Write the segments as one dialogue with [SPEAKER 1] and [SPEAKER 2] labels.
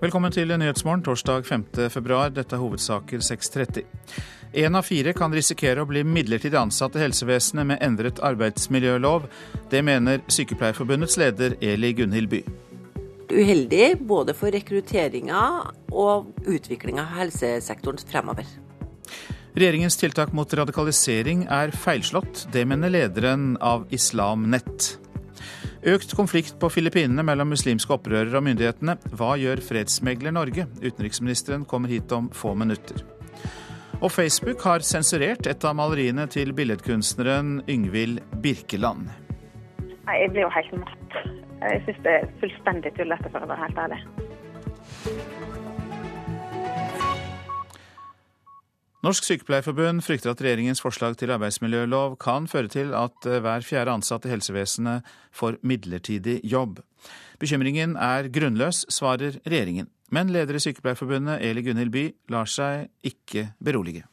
[SPEAKER 1] Velkommen til Nyhetsmorgen torsdag 5. februar. Dette er hovedsaker 6.30. Én av fire kan risikere å bli midlertidig ansatt i helsevesenet med endret arbeidsmiljølov. Det mener Sykepleierforbundets leder Eli Gunhild By.
[SPEAKER 2] Uheldig både for rekrutteringa og utviklinga av helsesektoren fremover.
[SPEAKER 1] Regjeringens tiltak mot radikalisering er feilslått. Det mener lederen av Islam Nett. Økt konflikt på Filippinene mellom muslimske opprørere og myndighetene. Hva gjør fredsmegler Norge? Utenriksministeren kommer hit om få minutter. Og Facebook har sensurert et av maleriene til billedkunstneren Yngvild Birkeland.
[SPEAKER 3] Jeg blir jo helt matt. Jeg syns det er fullstendig tullete, for å være helt ærlig.
[SPEAKER 1] Norsk Sykepleierforbund frykter at regjeringens forslag til arbeidsmiljølov kan føre til at eh, hver fjerde ansatt i helsevesenet får midlertidig jobb. Bekymringen er grunnløs, svarer regjeringen. Men leder i Sykepleierforbundet, Eli Gunhild By, lar seg ikke berolige.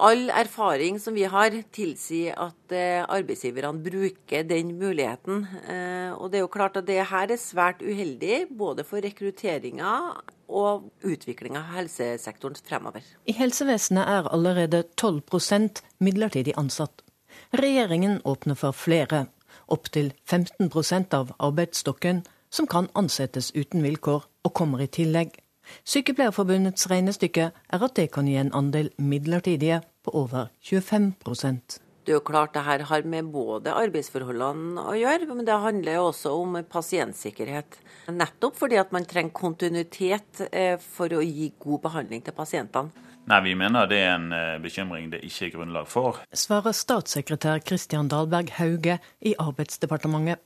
[SPEAKER 2] All erfaring som vi har, tilsier at eh, arbeidsgiverne bruker den muligheten. Eh, og det er jo klart at det her er svært uheldig, både for rekrutteringa og utviklinga av helsesektoren fremover.
[SPEAKER 4] I helsevesenet er allerede 12% midlertidig ansatt. Regjeringen åpner for flere, opptil 15% av arbeidsstokken, som kan ansettes uten vilkår og kommer i tillegg. Sykepleierforbundets regnestykke er at det kan gi en andel midlertidige på over 25
[SPEAKER 2] det er jo klart det her har med både arbeidsforholdene å gjøre, men det handler jo også om pasientsikkerhet. Nettopp fordi at man trenger kontinuitet eh, for å gi god behandling til pasientene.
[SPEAKER 5] Nei, Vi mener det er en eh, bekymring det ikke er grunnlag for.
[SPEAKER 4] Svarer statssekretær Kristian Dahlberg Hauge i Arbeidsdepartementet.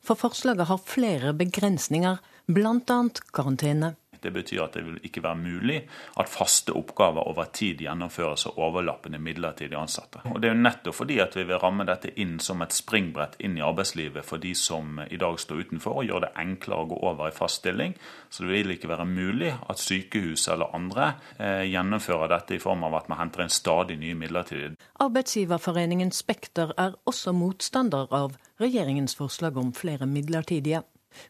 [SPEAKER 4] For forslaget har flere begrensninger, bl.a. karantene.
[SPEAKER 5] Det betyr at det vil ikke være mulig at faste oppgaver over tid gjennomføres av overlappende midlertidig ansatte. Og Det er jo nettopp fordi at vi vil ramme dette inn som et springbrett inn i arbeidslivet for de som i dag står utenfor, og gjøre det enklere å gå over i fast stilling. Så det vil ikke være mulig at sykehus eller andre eh, gjennomfører dette i form av at man henter inn stadig nye midlertidige.
[SPEAKER 4] Arbeidsgiverforeningen Spekter er også motstander av regjeringens forslag om flere midlertidige.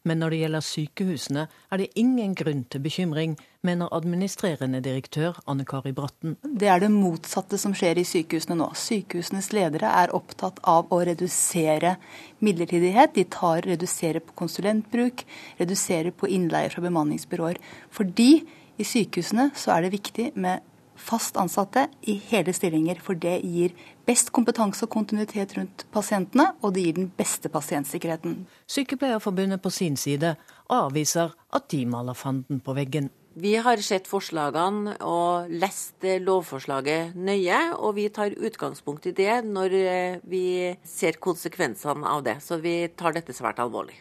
[SPEAKER 4] Men når det gjelder sykehusene, er det ingen grunn til bekymring, mener administrerende direktør Anne Kari Bratten.
[SPEAKER 6] Det er det motsatte som skjer i sykehusene nå. Sykehusenes ledere er opptatt av å redusere midlertidighet. De tar, reduserer på konsulentbruk, reduserer på innleie fra bemanningsbyråer. Fordi i sykehusene så er det viktig med fast ansatte i hele stillinger, for det gir best kompetanse og kontinuitet rundt pasientene, og det gir den beste pasientsikkerheten.
[SPEAKER 4] Sykepleierforbundet på sin side avviser at de maler fanden på veggen.
[SPEAKER 2] Vi har sett forslagene og lest lovforslaget nøye, og vi tar utgangspunkt i det når eh, vi ser konsekvensene av det. Så vi tar dette svært alvorlig.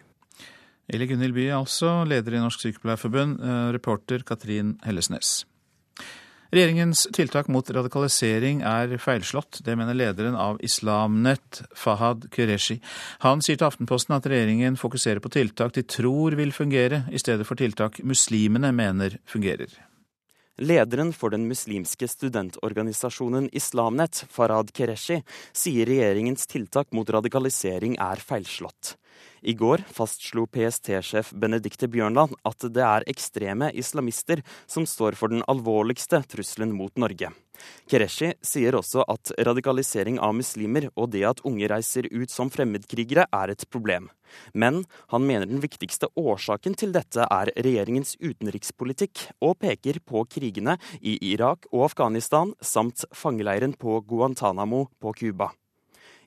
[SPEAKER 1] Eli Gunhild By, altså leder i Norsk Sykepleierforbund, eh, reporter Katrin Hellesnes. Regjeringens tiltak mot radikalisering er feilslått. Det mener lederen av Islamnett, Fahad Qureshi. Han sier til Aftenposten at regjeringen fokuserer på tiltak de tror vil fungere, i stedet for tiltak muslimene mener fungerer.
[SPEAKER 7] Lederen for den muslimske studentorganisasjonen Islamnet, Farad Kereshi, sier regjeringens tiltak mot radikalisering er feilslått. I går fastslo PST-sjef Benedicte Bjørnland at det er ekstreme islamister som står for den alvorligste trusselen mot Norge. Kereshi sier også at radikalisering av muslimer og det at unge reiser ut som fremmedkrigere er et problem. Men han mener den viktigste årsaken til dette er regjeringens utenrikspolitikk, og peker på krigene i Irak og Afghanistan samt fangeleiren på Guantánamo på Cuba.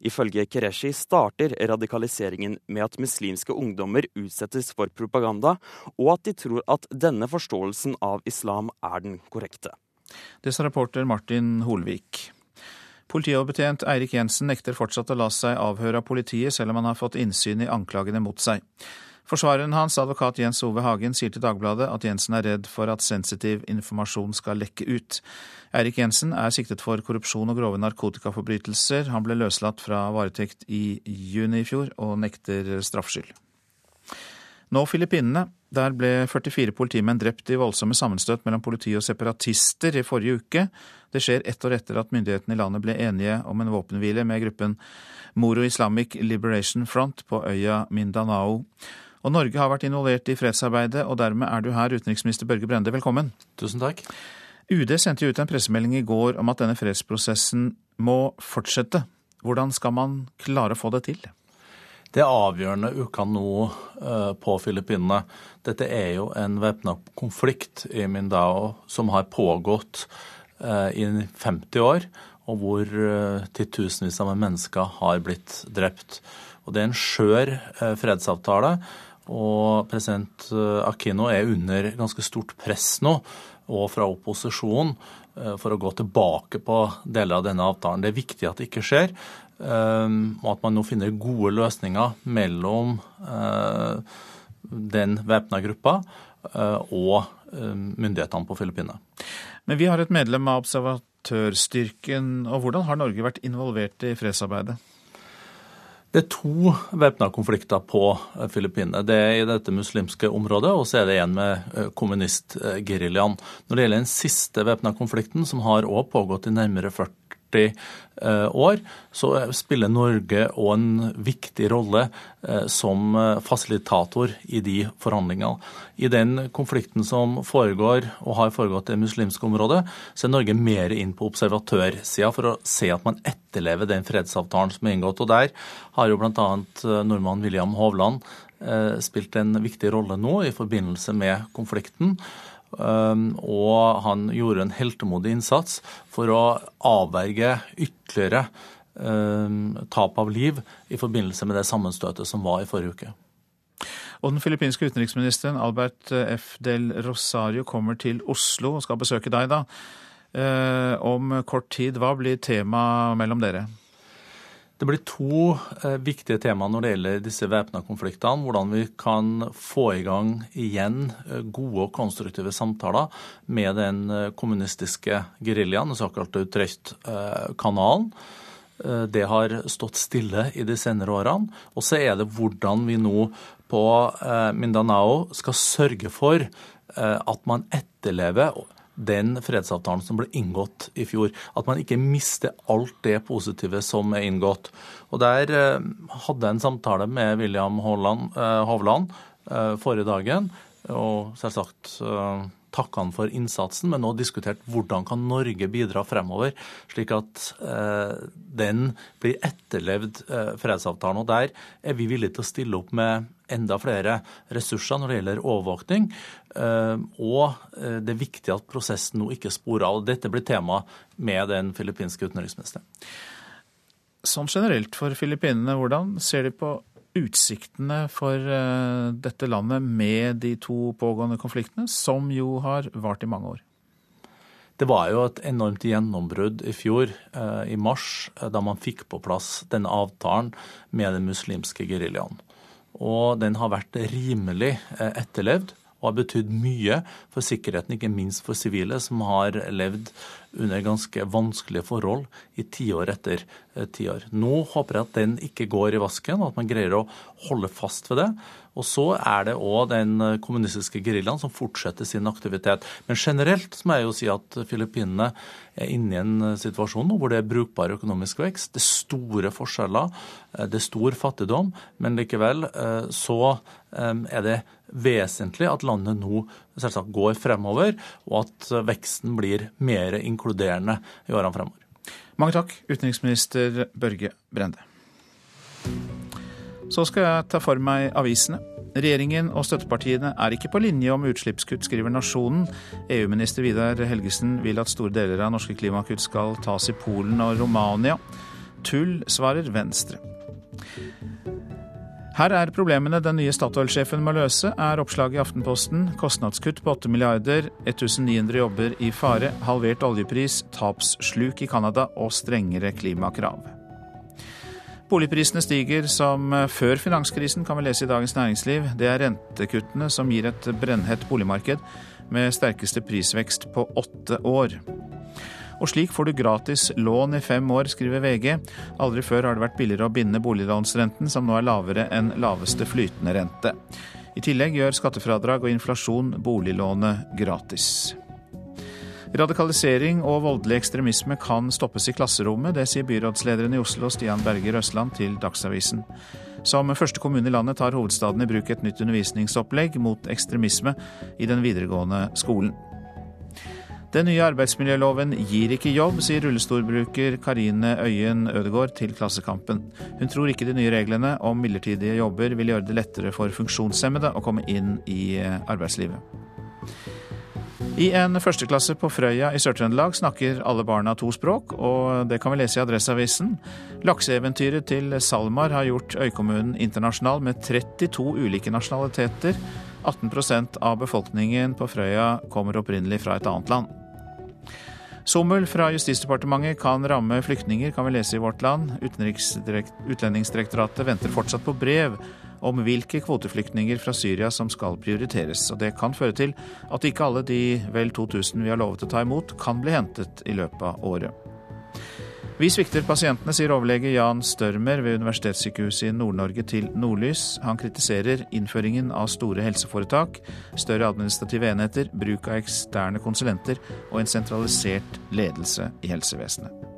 [SPEAKER 7] Ifølge Kereshi starter radikaliseringen med at muslimske ungdommer utsettes for propaganda, og at de tror at denne forståelsen av islam er den korrekte.
[SPEAKER 1] Det sa reporter Martin Holvik. Politioverbetjent Eirik Jensen nekter fortsatt å la seg avhøre av politiet, selv om han har fått innsyn i anklagene mot seg. Forsvareren hans, advokat Jens Ove Hagen, sier til Dagbladet at Jensen er redd for at sensitiv informasjon skal lekke ut. Eirik Jensen er siktet for korrupsjon og grove narkotikaforbrytelser. Han ble løslatt fra varetekt i juni i fjor og nekter straffskyld. Nå Filippinene. Der ble 44 politimenn drept i voldsomme sammenstøt mellom politi og separatister i forrige uke. Det skjer ett år etter at myndighetene i landet ble enige om en våpenhvile med gruppen Moro Islamic Liberation Front på øya Mindanao. Og Norge har vært involvert i fredsarbeidet, og dermed er du her, utenriksminister Børge Brende. Velkommen.
[SPEAKER 8] Tusen takk.
[SPEAKER 1] UD sendte ut en pressemelding i går om at denne fredsprosessen må fortsette. Hvordan skal man klare å få det til?
[SPEAKER 8] Det avgjørende uka nå eh, på Filippinene. Dette er jo en væpna konflikt i Mindao som har pågått eh, i 50 år, og hvor eh, titusenvis av mennesker har blitt drept. Og Det er en skjør fredsavtale, og president Aquino er under ganske stort press nå, og fra opposisjonen, for å gå tilbake på deler av denne avtalen. Det er viktig at det ikke skjer, og at man nå finner gode løsninger mellom eh, den væpna gruppa eh, og eh, myndighetene på Filippinene.
[SPEAKER 1] Men vi har et medlem av observatørstyrken. og Hvordan har Norge vært involvert i fredsarbeidet?
[SPEAKER 8] Det er to væpna konflikter på Filippinene. Det er i dette muslimske området, og så er det en med kommunistgeriljaen. Når det gjelder den siste væpna konflikten, som har også pågått i nærmere 40 40 eh, år, så spiller Norge òg en viktig rolle eh, som eh, fasilitator i de forhandlingene. I den konflikten som foregår og har foregått i det muslimske området, så er Norge mer inn på observatørsida for å se at man etterlever den fredsavtalen som er inngått. Og Der har jo bl.a. nordmann William Hovland spilt en viktig rolle nå i forbindelse med konflikten. Um, og han gjorde en heltemodig innsats for å avverge ytterligere um, tap av liv i forbindelse med det sammenstøtet som var i forrige uke.
[SPEAKER 1] Og Den filippinske utenriksministeren Albert F. del Rosario kommer til Oslo og skal besøke deg da. Uh, om kort tid, hva blir temaet mellom dere?
[SPEAKER 8] Det blir to eh, viktige temaer når det gjelder disse væpna konfliktene. Hvordan vi kan få i gang igjen eh, gode og konstruktive samtaler med den eh, kommunistiske geriljaen, den såkalte Utrecht-kanalen. Det har stått stille i de senere årene. Og så er det hvordan vi nå på Mindanao skal sørge for at man etterlever den fredsavtalen som ble inngått i fjor. At man ikke mister alt det positive som er inngått. Og Der eh, hadde jeg en samtale med William eh, Hovland eh, forrige dagen, og selvsagt takka han for innsatsen, men nå diskutert hvordan kan Norge bidra fremover, slik at den blir etterlevd, fredsavtalen. Og Der er vi villige til å stille opp med enda flere ressurser når det gjelder overvåkning. Eh, og eh, det er viktig at prosessen nå ikke sporer av. Dette blir tema med den filippinske utenriksministeren.
[SPEAKER 1] Sånn generelt for Filippinene, hvordan ser de på utsiktene for eh, dette landet med de to pågående konfliktene, som jo har vart i mange år?
[SPEAKER 8] Det var jo et enormt gjennombrudd i fjor, i mars, da man fikk på plass denne avtalen med den muslimske geriljaen. Og den har vært rimelig etterlevd og har betydd mye for sikkerheten, ikke minst for sivile, som har levd under ganske vanskelige forhold i tiår etter tiår. Nå håper jeg at den ikke går i vasken, og at man greier å holde fast ved det. Og så er det òg den kommunistiske geriljaen som fortsetter sin aktivitet. Men generelt må jeg jo si at Filippinene er inne i en situasjon nå hvor det er brukbar økonomisk vekst. Det er store forskjeller, eh, det er stor fattigdom, men likevel eh, så eh, er det vesentlig at landet nå selvsagt går fremover, og at veksten blir mer inkluderende i årene fremover.
[SPEAKER 1] Mange takk, utenriksminister Børge Brende. Så skal jeg ta for meg avisene. Regjeringen og støttepartiene er ikke på linje om utslippskutt, skriver Nasjonen. EU-minister Vidar Helgesen vil at store deler av norske klimakutt skal tas i Polen og Romania. Tull, svarer Venstre. Her er problemene den nye Statoil-sjefen må løse, er oppslaget i Aftenposten. Kostnadskutt på 8 milliarder, 1900 jobber i fare, halvert oljepris, tapssluk i Canada og strengere klimakrav. Boligprisene stiger som før finanskrisen, kan vi lese i Dagens Næringsliv. Det er rentekuttene som gir et brennhett boligmarked med sterkeste prisvekst på åtte år. Og slik får du gratis lån i fem år, skriver VG. Aldri før har det vært billigere å binde boliglånsrenten, som nå er lavere enn laveste flytende rente. I tillegg gjør skattefradrag og inflasjon boliglånet gratis. Radikalisering og voldelig ekstremisme kan stoppes i klasserommet. Det sier byrådslederen i Oslo, Stian Berger Østland, til Dagsavisen. Som første kommune i landet tar hovedstaden i bruk et nytt undervisningsopplegg mot ekstremisme i den videregående skolen. Den nye arbeidsmiljøloven gir ikke jobb, sier rullestolbruker Karine Øyen Ødegård til Klassekampen. Hun tror ikke de nye reglene om midlertidige jobber vil gjøre det lettere for funksjonshemmede å komme inn i arbeidslivet. I en førsteklasse på Frøya i Sør-Trøndelag snakker alle barna to språk, og det kan vi lese i Adresseavisen. Lakseeventyret til SalMar har gjort øykommunen internasjonal med 32 ulike nasjonaliteter. 18% av befolkningen på Frøya kommer opprinnelig fra et annet land. Sommel fra Justisdepartementet kan ramme flyktninger, kan vi lese i Vårt Land. Utlendingsdirektoratet venter fortsatt på brev om hvilke kvoteflyktninger fra Syria som skal prioriteres. Og det kan føre til at ikke alle de vel 2000 vi har lovet å ta imot, kan bli hentet i løpet av året. Vi svikter pasientene, sier overlege Jan Størmer ved Universitetssykehuset i Nord-Norge til Nordlys. Han kritiserer innføringen av store helseforetak, større administrative enheter, bruk av eksterne konsulenter og en sentralisert ledelse i helsevesenet.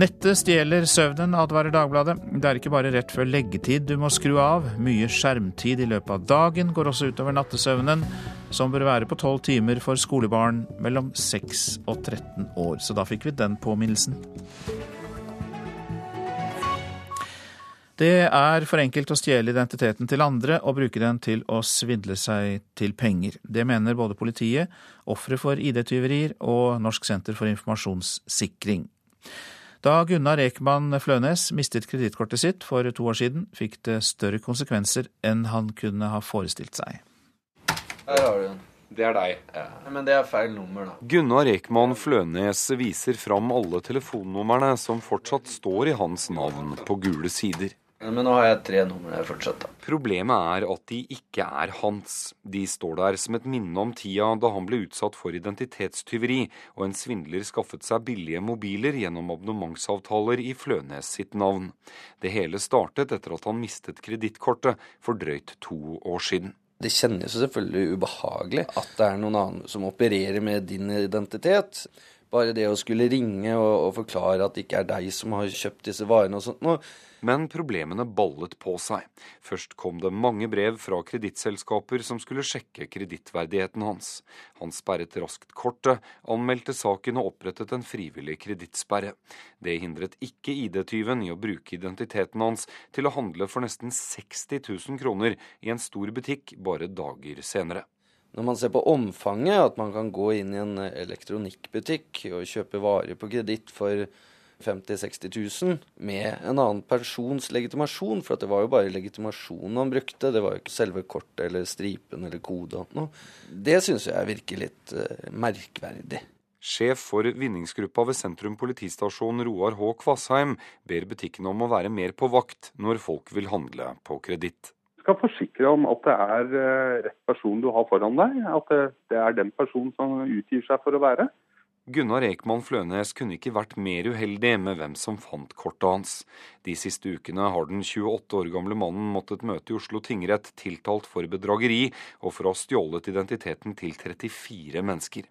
[SPEAKER 1] Nettet stjeler søvnen, advarer Dagbladet. Det er ikke bare rett før leggetid du må skru av. Mye skjermtid i løpet av dagen går også utover nattesøvnen, som bør være på tolv timer for skolebarn mellom 6 og 13 år. Så da fikk vi den påminnelsen. Det er for enkelt å stjele identiteten til andre og bruke den til å svindle seg til penger. Det mener både politiet, ofre for ID-tyverier og Norsk senter for informasjonssikring. Da Gunnar Ekman Flønes mistet kredittkortet sitt for to år siden, fikk det større konsekvenser enn han kunne ha forestilt seg.
[SPEAKER 9] Her har du den. Det er deg. Ja. Men det er feil nummer, da.
[SPEAKER 10] Gunnar Ekman Flønes viser fram alle telefonnumrene som fortsatt står i hans navn på gule sider.
[SPEAKER 9] Men nå har jeg tre numre fortsatt, da.
[SPEAKER 10] Problemet er at de ikke er hans. De står der som et minne om tida da han ble utsatt for identitetstyveri, og en svindler skaffet seg billige mobiler gjennom abonnementsavtaler i Flønes sitt navn. Det hele startet etter at han mistet kredittkortet for drøyt to år siden.
[SPEAKER 9] Det kjennes jo selvfølgelig ubehagelig at det er noen annen som opererer med din identitet. Bare det å skulle ringe og, og forklare at det ikke er deg som har kjøpt disse varene og sånt noe
[SPEAKER 10] men problemene ballet på seg. Først kom det mange brev fra kredittselskaper som skulle sjekke kredittverdigheten hans. Han sperret raskt kortet, anmeldte saken og opprettet en frivillig kredittsperre. Det hindret ikke ID-tyven i å bruke identiteten hans til å handle for nesten 60 000 kroner i en stor butikk bare dager senere.
[SPEAKER 9] Når man ser på omfanget, at man kan gå inn i en elektronikkbutikk og kjøpe varer på kreditt for 50 000-60 000 med en annen persons legitimasjon. For det var jo bare legitimasjonen han brukte, det var jo ikke selve kortet eller stripen eller kode. og noe. Det syns jeg virker litt uh, merkverdig.
[SPEAKER 10] Sjef for vinningsgruppa ved Sentrum politistasjon Roar H. Kvassheim ber butikkene om å være mer på vakt når folk vil handle på kreditt.
[SPEAKER 11] Skal forsikre om at det er eh, rett person du har foran deg, at det er den personen som utgir seg for å være.
[SPEAKER 10] Gunnar Ekman Flønes kunne ikke vært mer uheldig med hvem som fant kortet hans. De siste ukene har den 28 år gamle mannen måttet møte i Oslo tingrett tiltalt for bedrageri og for å ha stjålet identiteten til 34 mennesker.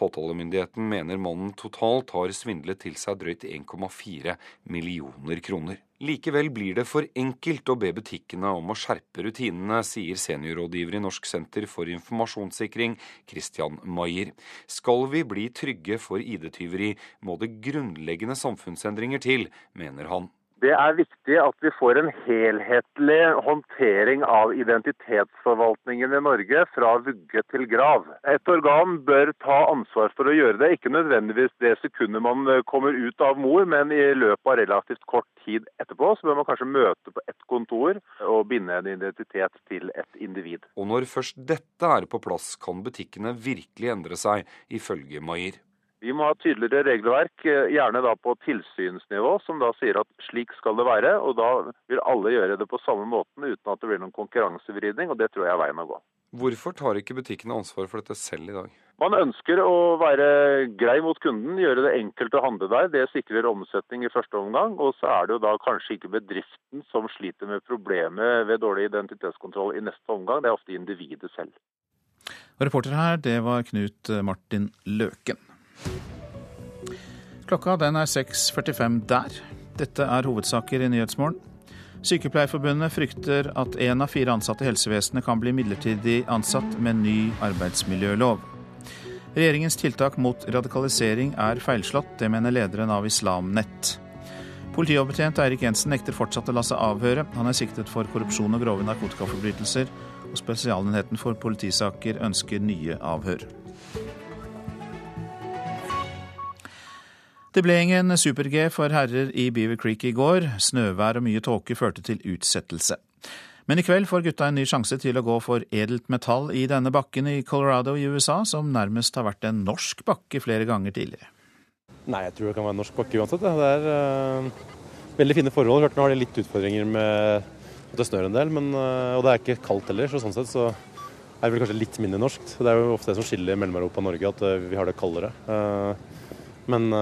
[SPEAKER 10] Påtalemyndigheten mener mannen totalt har svindlet til seg drøyt 1,4 millioner kroner. Likevel blir det for enkelt å be butikkene om å skjerpe rutinene, sier seniorrådgiver i Norsk senter for informasjonssikring, Christian Maier. Skal vi bli trygge for ID-tyveri, må det grunnleggende samfunnsendringer til, mener han.
[SPEAKER 11] Det er viktig at vi får en helhetlig håndtering av identitetsforvaltningen i Norge fra vugge til grav. Et organ bør ta ansvar for å gjøre det, ikke nødvendigvis det sekundet man eh, kommer ut av mor, men i løpet av relativt kort tid etterpå så bør man kanskje møte på ett kontor og binde en identitet til et individ.
[SPEAKER 10] Og når først dette er på plass, kan butikkene virkelig endre seg, ifølge Maier.
[SPEAKER 11] Vi må ha tydeligere regelverk, eh, gjerne da på tilsynsnivå, som da sier at slik skal det være. Og da vil alle gjøre det på samme måten uten at det blir noen konkurransevridning, og det tror jeg er veien å gå.
[SPEAKER 10] Hvorfor tar ikke butikkene ansvar for dette selv i dag?
[SPEAKER 11] Man ønsker å være grei mot kunden, gjøre det enkelt å handle der. Det sikrer omsetning i første omgang. Og så er det jo da kanskje ikke bedriften som sliter med problemet ved dårlig identitetskontroll i neste omgang, det er ofte individet selv.
[SPEAKER 1] Reporter her, det var Knut Martin Løken. Klokka den er 6.45 der. Dette er hovedsaker i Nyhetsmorgen. Sykepleierforbundet frykter at én av fire ansatte i helsevesenet kan bli midlertidig ansatt med ny arbeidsmiljølov. Regjeringens tiltak mot radikalisering er feilslått, det mener lederen av Islam Nett. Politioverbetjent Eirik Jensen nekter fortsatt å la seg avhøre. Han er siktet for korrupsjon og grove narkotikaforbrytelser, og Spesialenheten for politisaker ønsker nye avhør. Det ble ingen super-G for herrer i Beaver Creek i går. Snøvær og mye tåke førte til utsettelse. Men i kveld får gutta en ny sjanse til å gå for edelt metall i denne bakken i Colorado i USA, som nærmest har vært en norsk bakke flere ganger tidligere.
[SPEAKER 12] Nei, jeg tror det kan være en norsk bakke uansett. Det er uh, veldig fine forhold. Hørt nå har de litt utfordringer med at det snør en del, men, uh, og det er ikke kaldt heller. Så sånn sett så er det vel kanskje litt mindre norskt. Det er jo ofte det som skiller Mellom-Europa og Norge, at uh, vi har det kaldere. men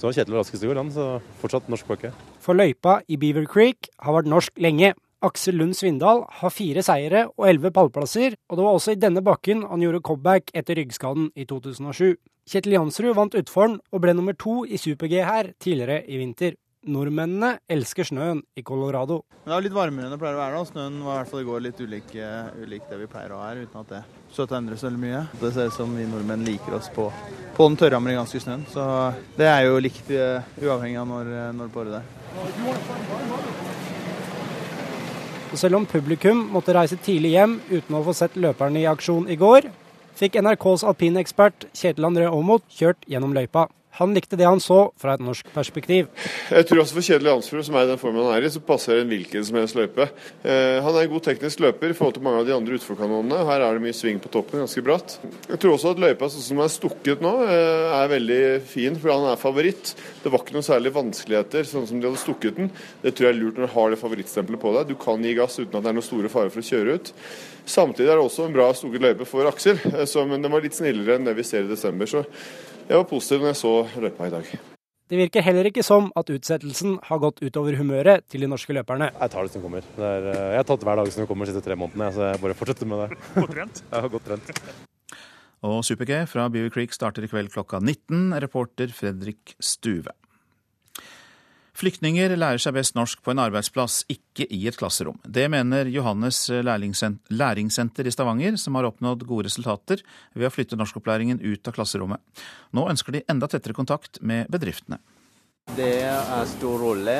[SPEAKER 12] så var Kjetil raskest i går, han, så fortsatt norsk bakke.
[SPEAKER 13] For løypa i Beaver Creek har vært norsk lenge. Aksel Lund Svindal har fire seire og elleve pallplasser, og det var også i denne bakken han gjorde comeback etter ryggskaden i 2007. Kjetil Jansrud vant utforen og ble nummer to i super-G her tidligere i vinter. Nordmennene elsker snøen i Colorado.
[SPEAKER 14] Det er litt varmere enn det pleier å være. da. Snøen var i hvert fall i går litt ulik, ulik det vi pleier å ha her, uten at det endrer så veldig mye. Det ser ut som vi nordmenn liker oss på, på den tørre amerikanske snøen. Så det er jo likt uh, uavhengig av når, når på året det er.
[SPEAKER 13] Selv om publikum måtte reise tidlig hjem uten å få sett løperne i aksjon i går, fikk NRKs alpinekspert Kjetil André Aamodt kjørt gjennom løypa. Han likte det han så fra et norsk perspektiv.
[SPEAKER 15] Jeg tror også for Kjedelig Jansrud, som er i den formen han er i, så passer en hvilken som helst løype. Eh, han er en god teknisk løper i forhold til mange av de andre utforkanonene. Her er det mye sving på toppen, ganske bratt. Jeg tror også at løypa sånn som er stukket nå, eh, er veldig fin, for han er favoritt. Det var ikke noen særlige vanskeligheter sånn som de hadde stukket den. Det tror jeg er lurt når du har det favorittstempelet på deg. Du kan gi gass uten at det er noen store fare for å kjøre ut. Samtidig er det også en bra stukket løype for Aksel, eh, men den var litt snillere enn det vi ser i desember. Så jeg var positiv når jeg så løypa i dag.
[SPEAKER 13] Det virker heller ikke som at utsettelsen har gått utover humøret til de norske løperne.
[SPEAKER 12] Jeg tar det som kommer. Det er, jeg har tatt hver dag som kommer de siste tre månedene, så jeg bare fortsetter med det.
[SPEAKER 1] Godt trent?
[SPEAKER 12] Jeg har godt trent.
[SPEAKER 1] Og Super-G fra Beaver Creek starter i kveld klokka 19. Reporter Fredrik Stuve. Flyktninger lærer seg best norsk på en arbeidsplass, ikke i et klasserom. Det mener Johannes læringssenter i Stavanger, som har oppnådd gode resultater ved å flytte norskopplæringen ut av klasserommet. Nå ønsker de enda tettere kontakt med bedriftene.
[SPEAKER 16] Det er stor rolle.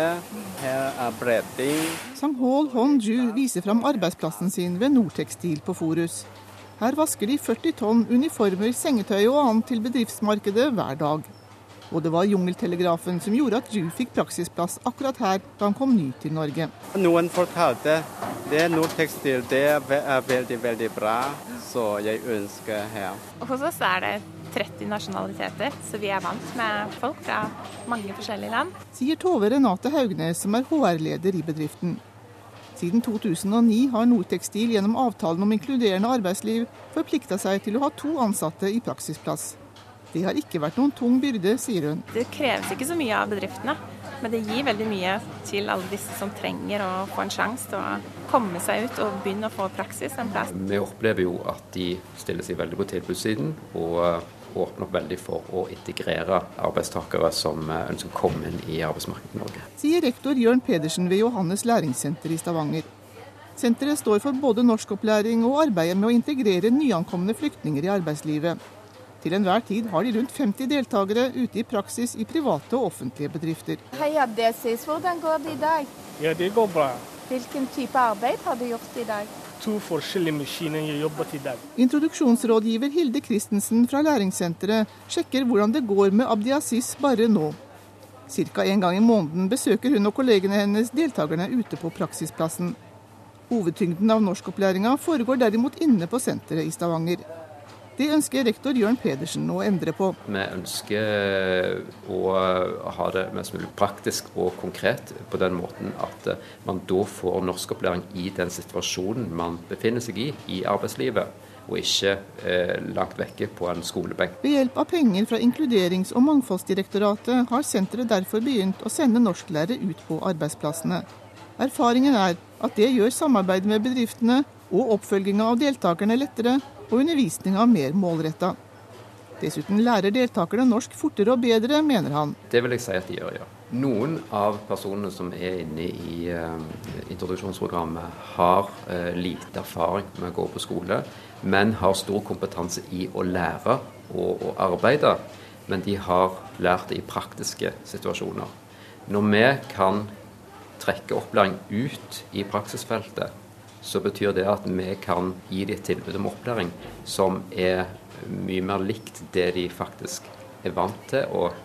[SPEAKER 16] Her er bretting.
[SPEAKER 17] Sanghol Honju Hon-ju viser fram arbeidsplassen sin ved Nortekstil på Forus. Her vasker de 40 tonn uniformer, sengetøy og annet til bedriftsmarkedet hver dag. Og det var jungeltelegrafen som gjorde at Ju fikk praksisplass akkurat her da han kom ny til Norge.
[SPEAKER 16] Noen fortalte det er Nordtekstil, det er veldig, veldig bra, så jeg ønsker her.
[SPEAKER 18] Hos oss er det 30 nasjonaliteter, så vi er vant med folk fra mange forskjellige land.
[SPEAKER 17] Sier Tove Renate Haugnes, som er HR-leder i bedriften. Siden 2009 har Nortekstil gjennom avtalen om inkluderende arbeidsliv forplikta seg til å ha to ansatte i praksisplass. Det har ikke vært noen tung byrde, sier hun.
[SPEAKER 18] Det kreves ikke så mye av bedriftene, men det gir veldig mye til alle disse som trenger å få en sjanse til å komme seg ut og begynne å få praksis en plass.
[SPEAKER 19] Vi opplever jo at de stiller seg veldig på tilbudssiden og åpner opp veldig for å integrere arbeidstakere som ønsker å komme inn i arbeidsmarkedet i Norge.
[SPEAKER 17] Sier rektor Jørn Pedersen ved Johannes læringssenter i Stavanger. Senteret står for både norskopplæring og arbeidet med å integrere nyankomne flyktninger i arbeidslivet. Til enhver tid har de rundt 50 deltakere ute i praksis i private og offentlige bedrifter.
[SPEAKER 20] Hei, Adesis. Hvordan går det i dag?
[SPEAKER 21] Ja, det går bra.
[SPEAKER 20] Hvilken type arbeid har du gjort i dag?
[SPEAKER 21] To forskjellige maskiner jeg jobbet i dag.
[SPEAKER 17] Introduksjonsrådgiver Hilde Christensen fra læringssenteret sjekker hvordan det går med Abdiasis bare nå. Ca. en gang i måneden besøker hun og kollegene hennes deltakerne ute på praksisplassen. Hovedtyngden av norskopplæringa foregår derimot inne på senteret i Stavanger. Det ønsker rektor Jørn Pedersen å endre på.
[SPEAKER 19] Vi ønsker å ha det mest mulig praktisk og konkret på den måten at man da får norskopplæring i den situasjonen man befinner seg i i arbeidslivet og ikke eh, langt vekke på en skolebenk.
[SPEAKER 17] Ved hjelp av penger fra Inkluderings- og mangfoldsdirektoratet har senteret derfor begynt å sende norsklærere ut på arbeidsplassene. Erfaringen er at det gjør samarbeidet med bedriftene og oppfølginga av deltakerne lettere, og undervisninga mer målretta. Dessuten lærer deltakerne norsk fortere og bedre, mener han.
[SPEAKER 19] Det vil jeg si at de gjør, ja. Noen av personene som er inne i uh, introduksjonsprogrammet, har uh, lite erfaring med å gå på skole, men har stor kompetanse i å lære og å arbeide. Men de har lært det i praktiske situasjoner. Når vi kan trekke opplæring ut i praksisfeltet, så betyr det at vi kan gi dem et tilbud om opplæring som er mye mer likt det de faktisk er vant til og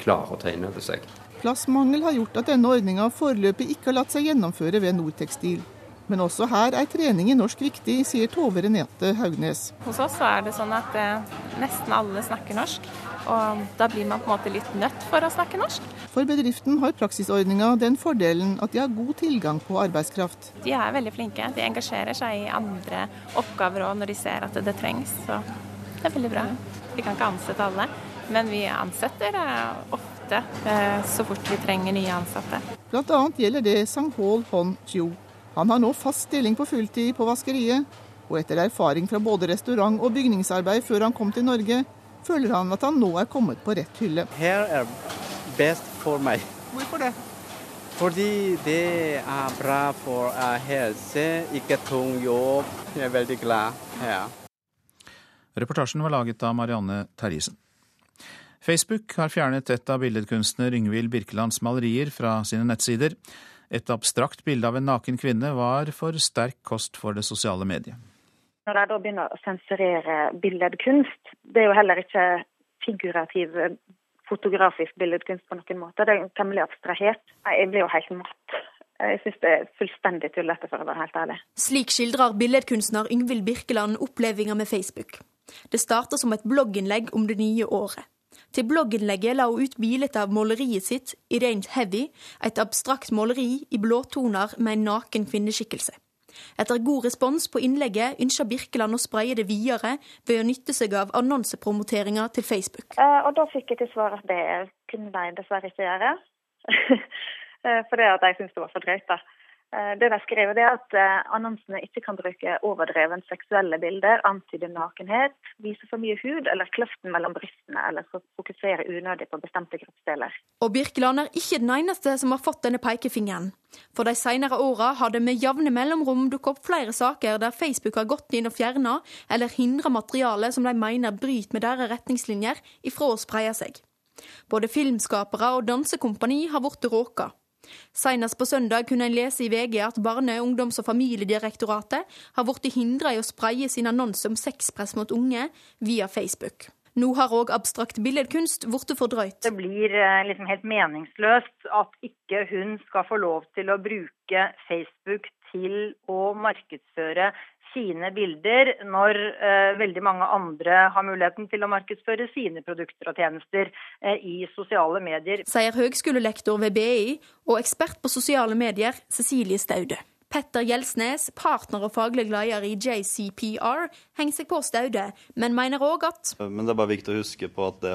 [SPEAKER 19] klarer å ta inn over seg.
[SPEAKER 17] Plassmangel har gjort at denne ordninga foreløpig ikke har latt seg gjennomføre ved Nortekstil. Men også her er trening i norsk viktig, sier Tove Renete Haugnes.
[SPEAKER 18] Hos oss er det sånn at eh, nesten alle snakker norsk. Og da blir man på en måte litt nødt for å snakke norsk.
[SPEAKER 17] For bedriften har praksisordninga den fordelen at de har god tilgang på arbeidskraft.
[SPEAKER 18] De er veldig flinke. De engasjerer seg i andre oppgaver òg når de ser at det trengs. Så det er veldig bra. Vi kan ikke ansette alle, men vi ansetter eh, ofte eh, så fort vi trenger nye ansatte.
[SPEAKER 17] Annet gjelder det Sang-Hol Hon Chiu. Han har nå fast stilling på fulltid på vaskeriet, og etter erfaring fra både restaurant og bygningsarbeid før han kom til Norge, føler han at han nå er kommet på rett hylle.
[SPEAKER 16] Her er best for meg.
[SPEAKER 17] Hvorfor det?
[SPEAKER 16] Fordi det er bra for helse, ikke tung jobb. Jeg er veldig glad her.
[SPEAKER 1] Reportasjen var laget av Marianne Terjesen. Facebook har fjernet et av billedkunstner Yngvild Birkelands malerier fra sine nettsider. Et abstrakt bilde av en naken kvinne var for sterk kost for det sosiale mediet.
[SPEAKER 3] Når de da begynner å sensurere billedkunst, det er jo heller ikke figurativ fotografisk billedkunst på noen måte. Det er temmelig abstrahert. Jeg blir jo helt matt. Jeg syns det er fullstendig tullete, for å være helt ærlig.
[SPEAKER 22] Slik skildrer billedkunstner Yngvild Birkeland opplevelser med Facebook. Det starta som et blogginnlegg om det nye året. Til blogginnlegget la hun ut bilde av måleriet sitt, Irene Heavy, et abstrakt måleri i blåtoner med en naken kvinneskikkelse. Etter god respons på innlegget ønsker Birkeland å spreie det videre ved å nytte seg av annonsepromoteringa til Facebook.
[SPEAKER 3] Eh, og da fikk jeg til svar at det kunne de dessverre ikke gjøre. Fordi at jeg syntes det var for drøyt. da. Eh, det de skriver, er at eh, annonsene ikke kan bruke overdreven seksuelle bilder, antyde nakenhet, vise for mye hud eller kløften mellom brystene, eller fokusere unødig på bestemte kroppsdeler.
[SPEAKER 22] Og Birkeland er ikke den eneste som har fått denne pekefingeren. For de senere åra har det med jevne mellomrom dukket opp flere saker der Facebook har gått inn og fjerna eller hindra materiale som de mener bryter med deres retningslinjer, ifra å spreie seg. Både filmskapere og dansekompani har blitt råka. Senest på søndag kunne en lese i VG at Barne-, ungdoms- og familiedirektoratet har blitt hindra i å spreie sin annonse om sexpress mot unge via Facebook. Nå har òg abstrakt billedkunst blitt fordrøyt.
[SPEAKER 3] Det blir liksom helt meningsløst at ikke hun skal få lov til å bruke Facebook til å markedsføre sine bilder, når eh, veldig mange andre har muligheten til å markedsføre sine produkter og tjenester eh, i sosiale medier.
[SPEAKER 22] Sier høgskolelektor ved BI og ekspert på sosiale medier Cecilie Staude. Petter Gjelsnes, partner og faglig leder i JCPR, henger seg på Staude, men mener òg at
[SPEAKER 23] Men det er bare viktig å huske på at, det,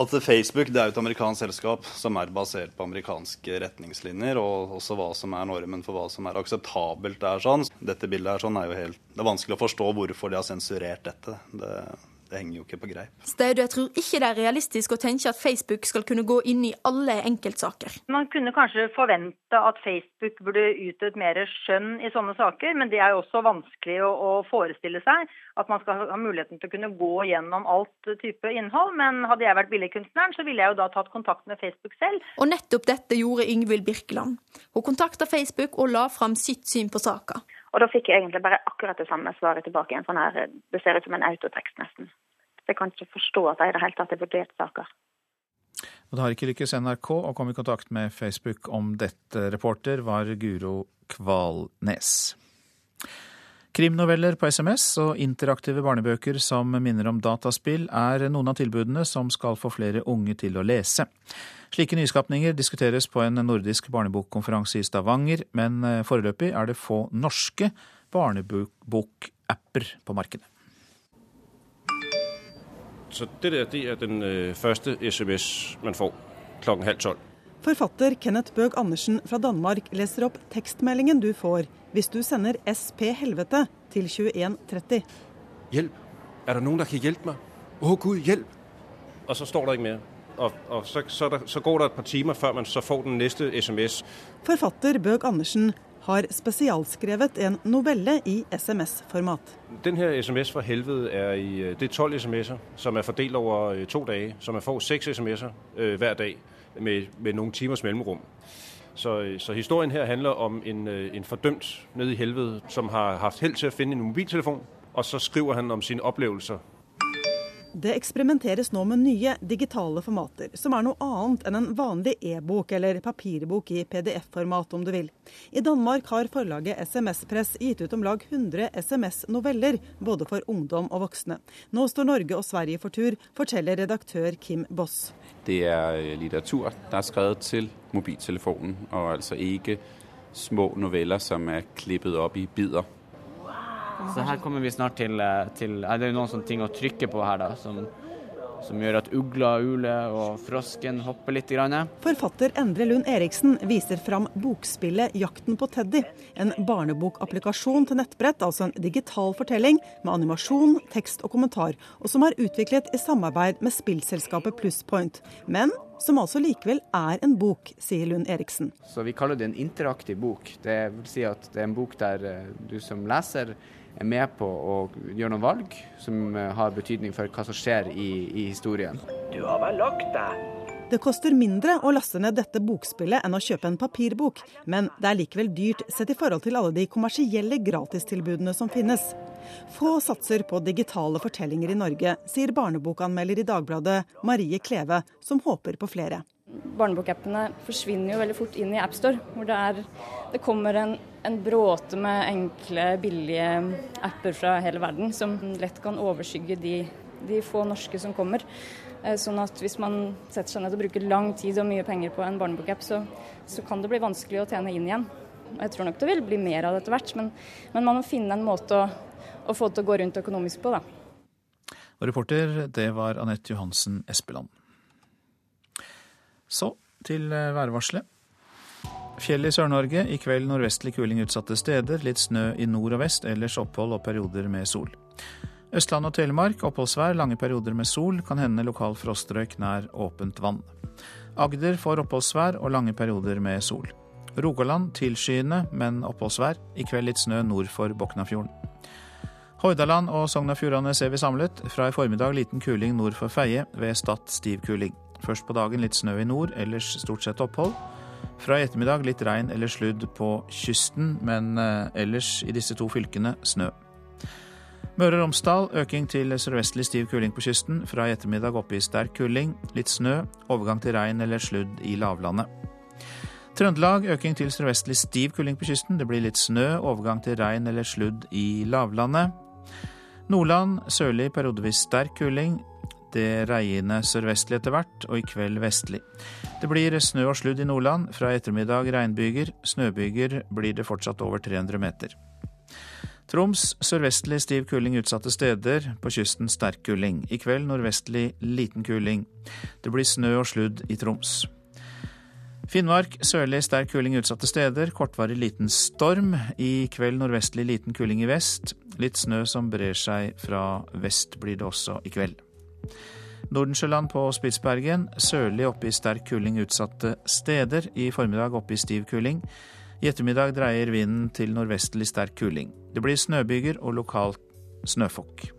[SPEAKER 23] at Facebook det er et amerikansk selskap som er basert på amerikanske retningslinjer, og også hva som er normen for hva som er akseptabelt. Det er sånn. Dette bildet er sånn er jo helt Det er vanskelig å forstå hvorfor de har sensurert dette. Det det henger jo ikke på greip.
[SPEAKER 22] Staude tror ikke det er realistisk å tenke at Facebook skal kunne gå inn i alle enkeltsaker.
[SPEAKER 3] Man kunne kanskje forvente at Facebook burde utøvd mer skjønn i sånne saker, men det er jo også vanskelig å, å, forestille seg at man skal ha muligheten til å kunne gå gjennom alt type innhold. Men hadde jeg vært billedkunstneren, så ville jeg jo da tatt kontakt med Facebook selv.
[SPEAKER 22] Og nettopp dette gjorde Yngvild Birkeland. Hun kontakta Facebook og la fram sitt syn på saka.
[SPEAKER 3] Og da fikk jeg egentlig bare akkurat det samme svaret tilbake igjen. Sånn her, det ser ut som en autotekst, nesten. Jeg kan ikke forstå at de i det hele tatt har vurdert saker.
[SPEAKER 1] Og Det har ikke lykkes NRK å komme i kontakt med Facebook om dette. Reporter var Guro Kvalnes. Krimnoveller på SMS og interaktive barnebøker som minner om dataspill, er noen av tilbudene som skal få flere unge til å lese. Slike nyskapninger diskuteres på en nordisk barnebokkonferanse i Stavanger, men foreløpig er det få norske barnebokapper på markedet.
[SPEAKER 24] Så det der det er den øh, første SMS man får klokken halv tolv.
[SPEAKER 25] Forfatter Kenneth Bøg Andersen fra Danmark leser opp tekstmeldingen du får hvis du sender SP Helvete til 2130.
[SPEAKER 24] Hjelp! Er det noen som kan hjelpe meg? Å gud, hjelp! og så står det ikke mer. Og, og så, så, der, så, går det et par timer før man så får den neste SMS.
[SPEAKER 25] Forfatter Bøg Andersen har spesialskrevet en novelle i SMS-format.
[SPEAKER 24] Den her SMS fra helvete er i øh, det er tolv SMS-er som er fordelt over øh, to dager. Så man får seks SMS-er øh, hver dag med, med noen timers mellomrom. Så, øh, så, historien her handler om en, en fordømt nede i helvete som har hatt hell til å finne en mobiltelefon. Og så skriver han om sine opplevelser
[SPEAKER 25] det eksperimenteres nå med nye digitale formater, som er noe annet enn en vanlig e-bok eller papirbok i PDF-format, om du vil. I Danmark har forlaget SMS-press gitt ut om lag 100 SMS-noveller, både for ungdom og voksne. Nå står Norge og Sverige for tur, forteller redaktør Kim Boss.
[SPEAKER 26] Det er litteratur der er skrevet til mobiltelefonen, og altså ikke små noveller som er klippet opp i biter.
[SPEAKER 27] Så her kommer vi snart til, eh, til Det er jo noen sånne ting å trykke på her, da, som, som gjør at ugla ule og frosken hopper litt. Grann.
[SPEAKER 25] Forfatter Endre Lund Eriksen viser fram bokspillet 'Jakten på Teddy'. En barnebokapplikasjon til nettbrett, altså en digital fortelling med animasjon, tekst og kommentar, og som er utviklet i samarbeid med spillselskapet Plusspoint. Men som altså likevel er en bok, sier Lund Eriksen.
[SPEAKER 27] Så Vi kaller det en interaktiv bok. Det vil si at det er en bok der eh, du som leser er med på å gjøre noen valg som eh, har betydning for hva som skjer i, i historien. Du har vel lagt deg?
[SPEAKER 25] Det koster mindre å laste ned dette bokspillet enn å kjøpe en papirbok, men det er likevel dyrt sett i forhold til alle de kommersielle gratistilbudene som finnes. Få satser på digitale fortellinger i Norge, sier barnebokanmelder i Dagbladet Marie Kleve, som håper på flere.
[SPEAKER 28] Barnebokappene forsvinner jo veldig fort inn i AppStore, hvor det, er, det kommer en, en, bråte med enkle, billige apper fra hele verden som lett kan overskygge de, de få norske som kommer. Eh, sånn at hvis man setter seg ned og bruker lang tid og mye penger på en barnebokapp, så, så kan det bli vanskelig å tjene inn igjen. Jeg tror nok det vil bli mer av det etter hvert, men, men, man må finne en måte å, å få det til å gå rundt økonomisk på, da.
[SPEAKER 1] Og reporter, det var Anette Johansen Espeland. Så til eh, værvarselet. Fjell i Sør-Norge. I kveld nordvestlig kuling utsatte steder. Litt snø i nord og vest, ellers opphold og perioder med sol. Østland og Telemark oppholdsvær, lange perioder med sol. Kan hende lokal frostrøyk nær åpent vann. Agder får oppholdsvær og lange perioder med sol. Rogaland tilskyende, men oppholdsvær. I kveld litt snø nord for Boknafjorden. Hordaland og Sogn og Fjordane ser vi samlet. Fra i formiddag liten kuling nord for Feie, ved Stad stiv kuling. Først på dagen litt snø i nord, ellers stort sett opphold. Fra i ettermiddag litt regn eller sludd på kysten, men eh, ellers i disse to fylkene snø. Møre og Romsdal øking til sørvestlig stiv kuling på kysten. Fra i ettermiddag oppe i sterk kuling. Litt snø. Overgang til regn eller sludd i lavlandet. Trøndelag øking til sørvestlig stiv kuling på kysten. Det blir litt snø. Overgang til regn eller sludd i lavlandet. Nordland sørlig periodevis sterk kuling det regner sørvestlig etter hvert, og i kveld vestlig. Det blir snø og sludd i Nordland. Fra ettermiddag regnbyger. Snøbyger blir det fortsatt over 300 meter. Troms sørvestlig stiv kuling utsatte steder. På kysten sterk kuling. I kveld nordvestlig liten kuling. Det blir snø og sludd i Troms. Finnmark sørlig sterk kuling utsatte steder. Kortvarig liten storm. I kveld nordvestlig liten kuling i vest. Litt snø som brer seg fra vest blir det også i kveld. Nordensjøland på Spitsbergen. Sørlig oppe i sterk kuling utsatte steder. I formiddag oppe i stiv kuling. I ettermiddag dreier vinden til nordvestlig sterk kuling. Det blir snøbyger og lokalt snøfokk.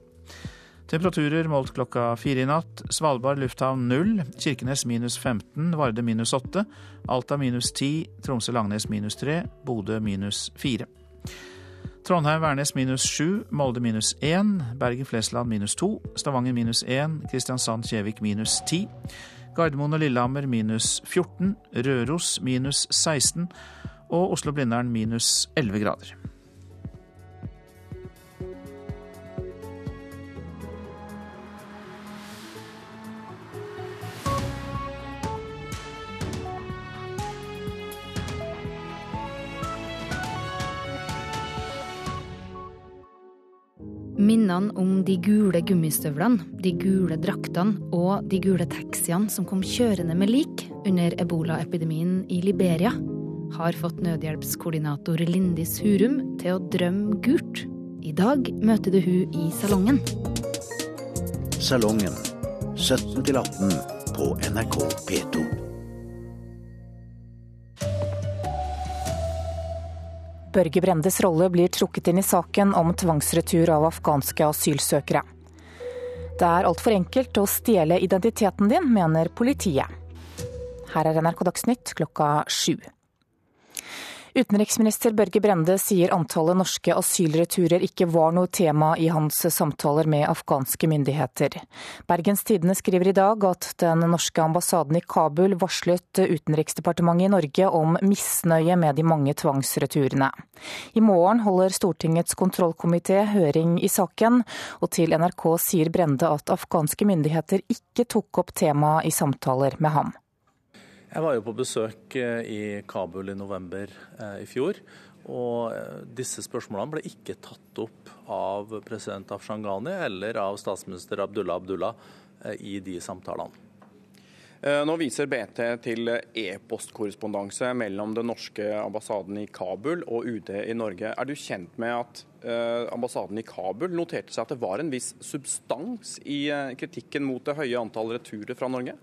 [SPEAKER 1] Temperaturer målt klokka fire i natt. Svalbard lufthavn null. Kirkenes minus 15. Varde minus 8. Alta minus 10. Tromsø-Langnes minus 3. Bodø minus 4. Trondheim-Værnes minus 7, Molde minus 1, Bergen-Flesland minus 2, Stavanger minus 1, Kristiansand-Kjevik minus 10, Gardermoen og Lillehammer minus 14, Røros minus 16 og Oslo-Blindern minus 11 grader.
[SPEAKER 29] Minnene om de gule gummistøvlene, de gule draktene og de gule taxiene som kom kjørende med lik under ebolaepidemien i Liberia, har fått nødhjelpskoordinator Lindis Hurum til å drømme gult. I dag møter du hun i salongen.
[SPEAKER 30] Salongen.
[SPEAKER 31] 17 18 på NRK P2.
[SPEAKER 32] Børge Brendes rolle blir trukket inn i saken om tvangsretur av afghanske asylsøkere. Det er altfor enkelt å stjele identiteten din, mener politiet. Her er NRK Dagsnytt klokka sju. Utenriksminister Børge Brende sier antallet norske asylreturer ikke var noe tema i hans samtaler med afghanske myndigheter. Bergens Tidende skriver i dag at den norske ambassaden i Kabul varslet Utenriksdepartementet i Norge om misnøye med de mange tvangsreturene. I morgen holder Stortingets kontrollkomité høring i saken, og til NRK sier Brende at afghanske myndigheter ikke tok opp temaet i samtaler med ham.
[SPEAKER 8] Jeg var jo på besøk eh, i Kabul i november eh, i fjor. Og eh, disse spørsmålene ble ikke tatt opp av president Afshangani eller av statsminister Abdullah Abdullah i de samtalene.
[SPEAKER 16] Nå viser BT til e-postkorrespondanse mellom den norske ambassaden i Kabul og UD i Norge. Er du kjent med at ambassaden i Kabul noterte seg at det var en viss substans i kritikken mot det høye antall returer fra Norge?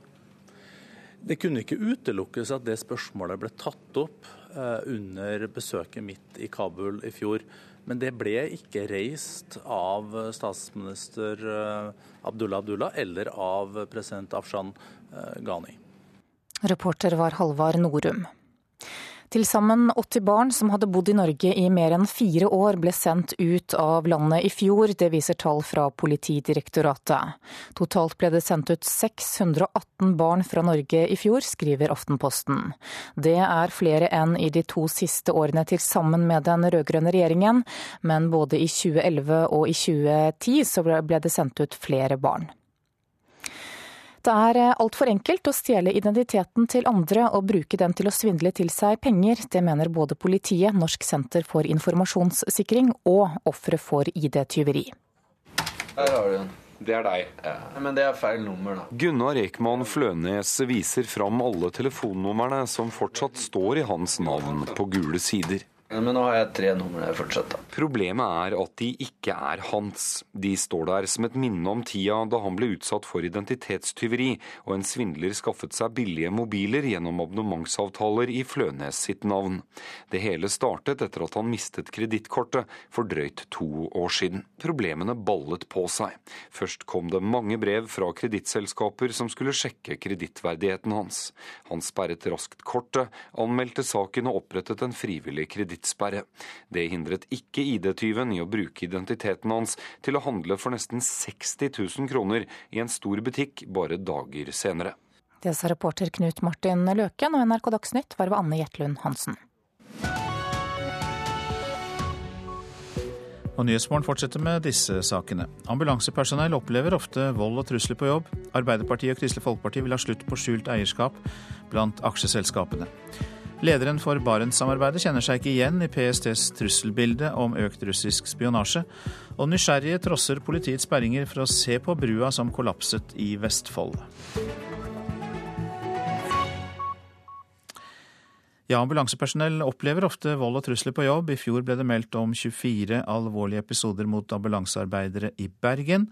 [SPEAKER 8] Det kunne ikke utelukkes at det spørsmålet ble tatt opp eh, under besøket mitt i Kabul i fjor. Men det ble ikke reist av statsminister eh, Abdullah Abdullah eller av president Afshan eh, Ghani.
[SPEAKER 32] Reporter var Halvard Norum. Til sammen 80 barn som hadde bodd i Norge i mer enn fire år, ble sendt ut av landet i fjor. Det viser tall fra Politidirektoratet. Totalt ble det sendt ut 618 barn fra Norge i fjor, skriver Aftenposten. Det er flere enn i de to siste årene til sammen med den rød-grønne regjeringen, men både i 2011 og i 2010 så ble det sendt ut flere barn. Det er eh, altfor enkelt å stjele identiteten til andre og bruke den til å svindle til seg penger. Det mener både politiet, Norsk senter for informasjonssikring og ofre for ID-tyveri.
[SPEAKER 9] Der har du den. Det er deg. Ja. Men det er feil nummer, da.
[SPEAKER 10] Gunnar Ekman Flønes viser fram alle telefonnumrene som fortsatt står i hans navn på gule sider.
[SPEAKER 9] Men nå har jeg tre numre fortsatt, da.
[SPEAKER 10] Problemet er at de ikke er hans. De står der som et minne om tida da han ble utsatt for identitetstyveri, og en svindler skaffet seg billige mobiler gjennom abonnementsavtaler i Flønes sitt navn. Det hele startet etter at han mistet kredittkortet for drøyt to år siden. Problemene ballet på seg. Først kom det mange brev fra kredittselskaper som skulle sjekke kredittverdigheten hans. Han sperret raskt kortet, anmeldte saken og opprettet en frivillig kreditt kredittsperre. Det hindret ikke ID-tyven i å bruke identiteten hans til å handle for nesten 60 000 kroner i en stor butikk bare dager senere.
[SPEAKER 32] Det sa reporter Knut Martin Løken, og NRK Dagsnytt var ved Anne Jetlund Hansen.
[SPEAKER 1] Og Nyhetsmorgen fortsetter med disse sakene. Ambulansepersonell opplever ofte vold og trusler på jobb. Arbeiderpartiet og Kristelig Folkeparti vil ha slutt på skjult eierskap blant aksjeselskapene. Lederen for Barentssamarbeidet kjenner seg ikke igjen i PSTs trusselbilde om økt russisk spionasje, og nysgjerrige trosser politiets sperringer for å se på brua som kollapset i Vestfold. Ja, ambulansepersonell opplever ofte vold og trusler på jobb. I fjor ble det meldt om 24 alvorlige episoder mot ambulansearbeidere i Bergen.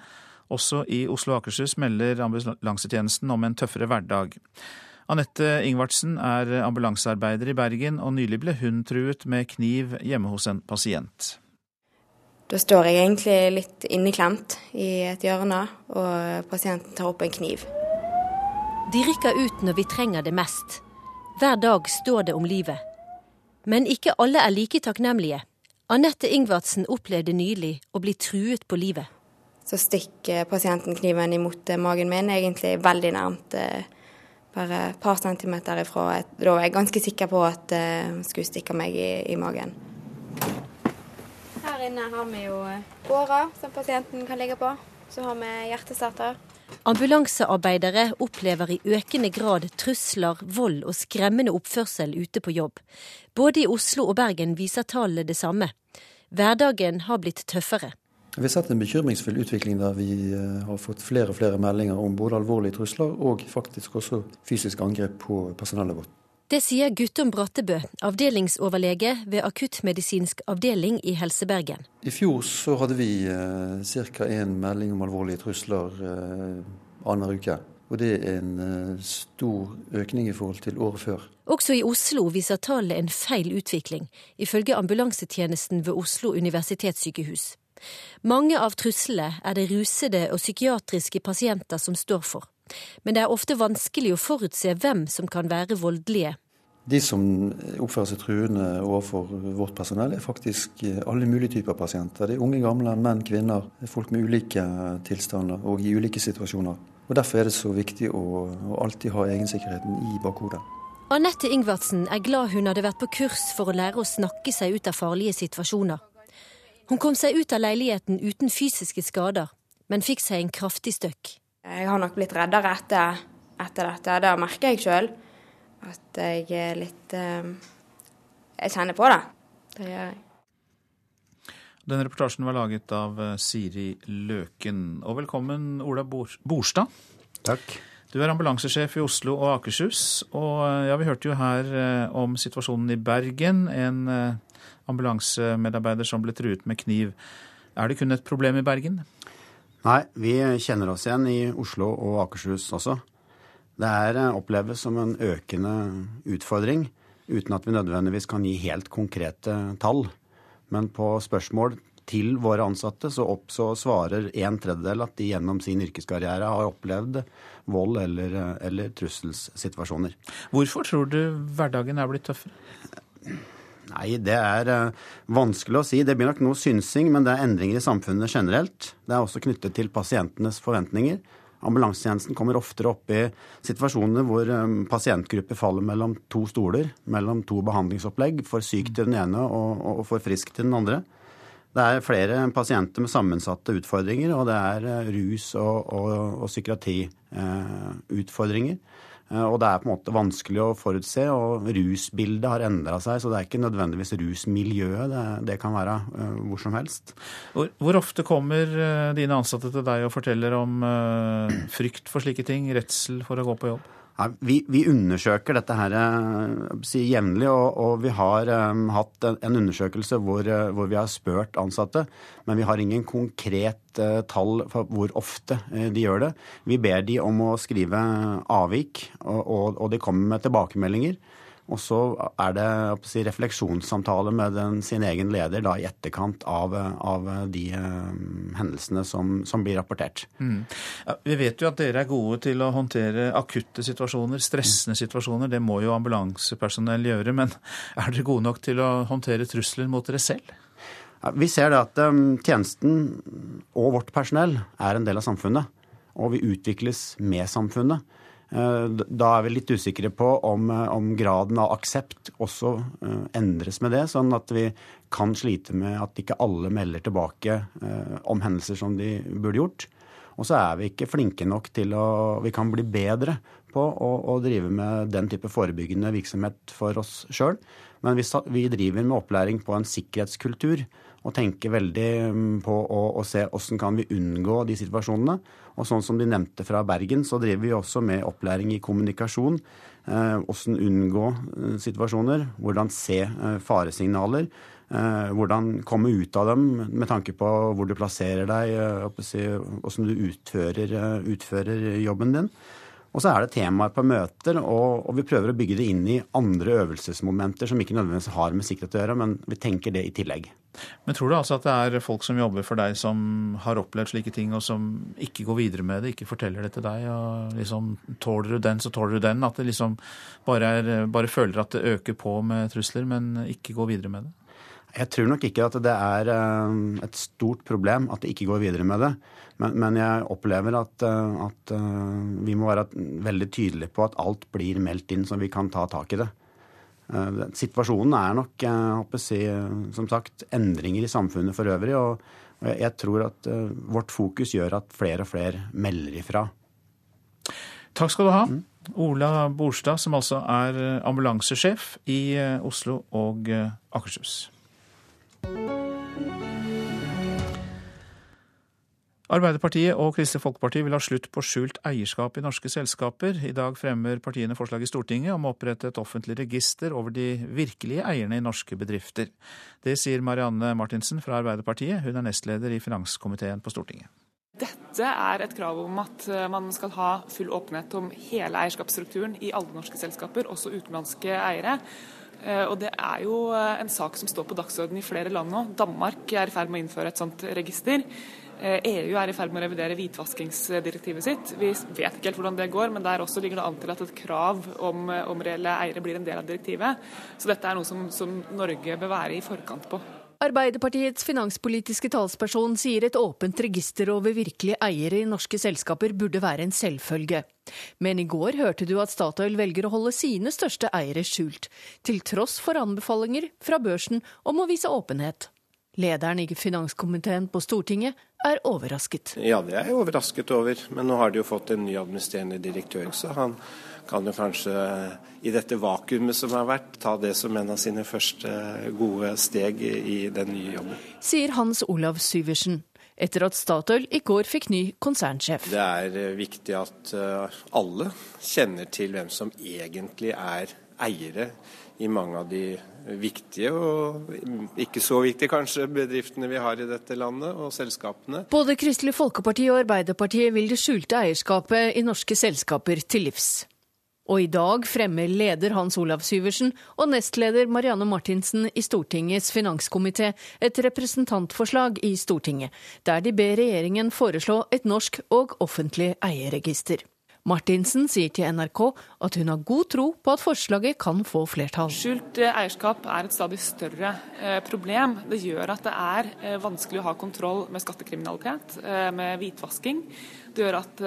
[SPEAKER 1] Også i Oslo og Akershus melder ambulansetjenesten om en tøffere hverdag. Anette Ingvardsen er ambulansearbeider i Bergen, og nylig ble hun truet med kniv hjemme hos en pasient.
[SPEAKER 33] Da står jeg egentlig litt inneklemt i et hjørne, og pasienten tar opp en kniv.
[SPEAKER 4] De rykker ut når vi trenger det mest. Hver dag står det om livet. Men ikke alle er like takknemlige. Anette Ingvardsen opplevde nylig å bli truet på livet.
[SPEAKER 33] Så stikker pasienten kniven imot magen min, egentlig veldig nærmt eh, bare et par centimeter ifra. Da var jeg ganske sikker på at det uh, skulle stikke meg i, i, magen. Her inne har vi jo eh, årer som pasienten kan ligge på. Så har vi hjertestarter.
[SPEAKER 4] Ambulansearbeidere opplever i økende grad trusler, vold og skremmende oppførsel ute på jobb. Både i Oslo og Bergen viser tallene det samme. Hverdagen har blitt tøffere.
[SPEAKER 34] Vi har sett en bekymringsfull utvikling der vi eh, har fått flere og flere meldinger om både alvorlige trusler og faktisk også fysisk angrep på personellet vårt.
[SPEAKER 4] Det sier Guttum Brattebø, avdelingsoverlege ved akuttmedisinsk avdeling i Helse Bergen.
[SPEAKER 34] I fjor så hadde vi eh, ca. én melding om alvorlige trusler eh,
[SPEAKER 35] annenhver uke. Og det er en eh, stor økning i forhold til året før.
[SPEAKER 4] Også i Oslo viser tallet en feil utvikling, ifølge ambulansetjenesten ved Oslo universitetssykehus. Mange av truslene er det rusede og psykiatriske pasienter som står for. Men det er ofte vanskelig å forutse hvem som kan være voldelige.
[SPEAKER 35] De som oppfører seg truende overfor vårt personell, er faktisk alle mulige typer pasienter. Det er unge, gamle, menn, kvinner. Folk med ulike tilstander og i ulike situasjoner. Og Derfor er det så viktig å, å alltid ha egensikkerheten i bakhodet.
[SPEAKER 4] Anette Ingvardsen er glad hun hadde vært på kurs for å lære å snakke seg ut av farlige situasjoner. Hun kom seg ut av leiligheten uten fysiske skader, men fikk seg en kraftig støkk.
[SPEAKER 33] Jeg har nok blitt reddere etter, etter dette. Det merker jeg sjøl. At jeg er litt eh, Jeg kjenner på det. Det gjør jeg.
[SPEAKER 1] Denne reportasjen var laget av eh, Siri Løken. Og velkommen, Ola Borstad.
[SPEAKER 36] Takk.
[SPEAKER 1] Du er ambulansesjef i Oslo og Akershus. Og eh, ja, vi hørte jo her om situasjonen i Bergen. En ambulansemedarbeider som ble truet med kniv. Er det kun et problem i Bergen?
[SPEAKER 36] Nei, vi kjenner oss igjen i Oslo og Akershus også. Det er oppleves som en økende utfordring, uten at vi nødvendigvis kan gi helt konkrete tall. Men på spørsmål til våre ansatte så, opp, så svarer en tredjedel at de gjennom sin yrkeskarriere har opplevd vold eller, eller trusselssituasjoner.
[SPEAKER 1] Hvorfor tror du hverdagen er blitt tøffere?
[SPEAKER 36] Nei, det er uh, vanskelig å si. Det blir nok noe synsing, men det er endringer i samfunnet generelt. Det er også knyttet til pasientenes forventninger. Ambulansetjenesten kommer oftere opp i situasjoner hvor um, pasientgrupper faller mellom to stoler, mellom to behandlingsopplegg, for syk til den ene og, for frisk til den andre. Det er flere pasienter med sammensatte utfordringer, og det er uh, rus- og, og, og psykiatriutfordringer. Eh, og det er på en måte vanskelig å forutse, og rusbildet har endra seg. Så det er ikke nødvendigvis rusmiljøet, det, det kan være uh, hvor som helst.
[SPEAKER 1] Hvor, hvor, ofte kommer uh, dine ansatte til deg og forteller om uh, frykt for slike ting, redsel for å gå på jobb?
[SPEAKER 36] Ja, vi, vi, undersøker dette her si, jevnlig, og, og, vi har um, hatt en, en undersøkelse hvor, uh, hvor, vi har spurt ansatte. Men vi har ingen konkret uh, tall for hvor ofte uh, de gjør det. Vi ber de om å skrive avvik, og, og, og de kommer med tilbakemeldinger. Og så er det si, refleksjonssamtale med den, sin egen leder da, i etterkant av, av de uh, hendelsene som, som, blir rapportert. Mm.
[SPEAKER 1] Ja, vi vet jo at dere er gode til å håndtere akutte situasjoner, stressende situasjoner. Det må jo ambulansepersonell gjøre. Men er dere gode nok til å håndtere trusler mot dere selv?
[SPEAKER 36] Ja, vi ser det at um, tjenesten og vårt personell er en del av samfunnet. Og vi utvikles med samfunnet. Eh, da er vi litt usikre på om, eh, om, graden av aksept også eh, endres med det, sånn at vi kan slite med at ikke alle melder tilbake om hendelser som de burde gjort. Og så er vi ikke flinke nok til å Vi kan bli bedre på å, å drive med den type forebyggende virksomhet for oss sjøl. Men vi, vi driver med opplæring på en sikkerhetskultur og tenker veldig mm, på å, å se hvordan kan vi unngå de situasjonene. Og sånn som de nevnte fra Bergen, så driver vi også med opplæring i kommunikasjon. Eh, hvordan unngå eh, situasjoner, hvordan se eh, faresignaler. Eh, hvordan komme ut av dem med tanke på hvor du plasserer deg, eh, hvordan du utfører, eh, utfører jobben din. Og så er det temaer på møter, og, og, vi prøver å bygge det inn i andre øvelsesmomenter som ikke nødvendigvis har med sikkerhet å gjøre, men vi tenker det i tillegg.
[SPEAKER 1] Men tror du altså at det er folk som jobber for deg som har opplevd slike ting, og som ikke går videre med det, ikke forteller det til deg, og liksom tåler du den, så tåler du den? At det liksom bare, er, bare føler at det øker på med trusler, men ikke går videre med det?
[SPEAKER 36] Jeg tror nok ikke at det er eh, et stort problem at det ikke går videre med det. Men, men jeg opplever at, eh, at, eh, vi må være veldig tydelige på at alt blir meldt inn, så vi kan ta tak i det. Eh, situasjonen er nok jeg si, som sagt, endringer i samfunnet for øvrig. Og, jeg tror at vårt fokus gjør at flere og flere melder ifra.
[SPEAKER 1] Takk skal du ha. Mm. Ola Borstad, som altså er ambulansesjef i Oslo og Akershus. Arbeiderpartiet og Kristelig Folkeparti vil ha slutt på skjult eierskap i norske selskaper. I dag fremmer partiene forslag i Stortinget om å opprette et offentlig register over de virkelige eierne i norske bedrifter. Det sier Marianne Martinsen fra Arbeiderpartiet. Hun er nestleder i finanskomiteen på Stortinget.
[SPEAKER 37] Dette er et krav om at man skal ha full åpenhet om hele eierskapsstrukturen i alle norske selskaper, også utenlandske eiere. Og Det er jo en sak som står på dagsordenen i flere land nå. Danmark er i ferd med å innføre et sånt register. EU er i ferd med å revidere hvitvaskingsdirektivet sitt. Vi vet ikke helt hvordan det går, men der også ligger det an til at et krav om, om reelle eiere blir en del av direktivet. Så dette er noe som, som Norge bør være i forkant på.
[SPEAKER 38] Arbeiderpartiets finanspolitiske talsperson sier et åpent register over virkelige eiere i norske selskaper burde være en selvfølge. Men i går hørte du at Statoil velger å holde sine største eiere skjult, til tross for anbefalinger fra børsen om å vise åpenhet. Lederen i finanskomiteen på Stortinget er overrasket.
[SPEAKER 39] Ja, det er jeg overrasket over. Men nå har de jo fått en ny administrerende direktør, så han kan jo kanskje i dette vakuumet som har vært, ta det som en av sine første gode steg i den nye jobben.
[SPEAKER 38] Sier Hans Olav Syversen, etter at Statoil i går fikk ny konsernsjef.
[SPEAKER 39] Det er eh, viktig at eh, alle kjenner til hvem som egentlig er eiere i mange av de viktige og ikke så viktige kanskje bedriftene vi har i dette landet, og selskapene.
[SPEAKER 38] Både Kristelig Folkeparti og Arbeiderpartiet vil det skjulte eierskapet i norske selskaper til livs. Og i dag fremmer leder Hans Olav Syversen og nestleder Marianne Martinsen i Stortingets finanskomité et representantforslag i Stortinget, der de ber regjeringen foreslå et norsk og offentlig eierregister. Martinsen sier til NRK at hun har god tro på at forslaget kan få flertall.
[SPEAKER 37] Skjult eh, eierskap er et stadig større eh, problem. Det gjør at det er eh, vanskelig å ha kontroll med skattekriminalitet, med hvitvasking. Det gjør at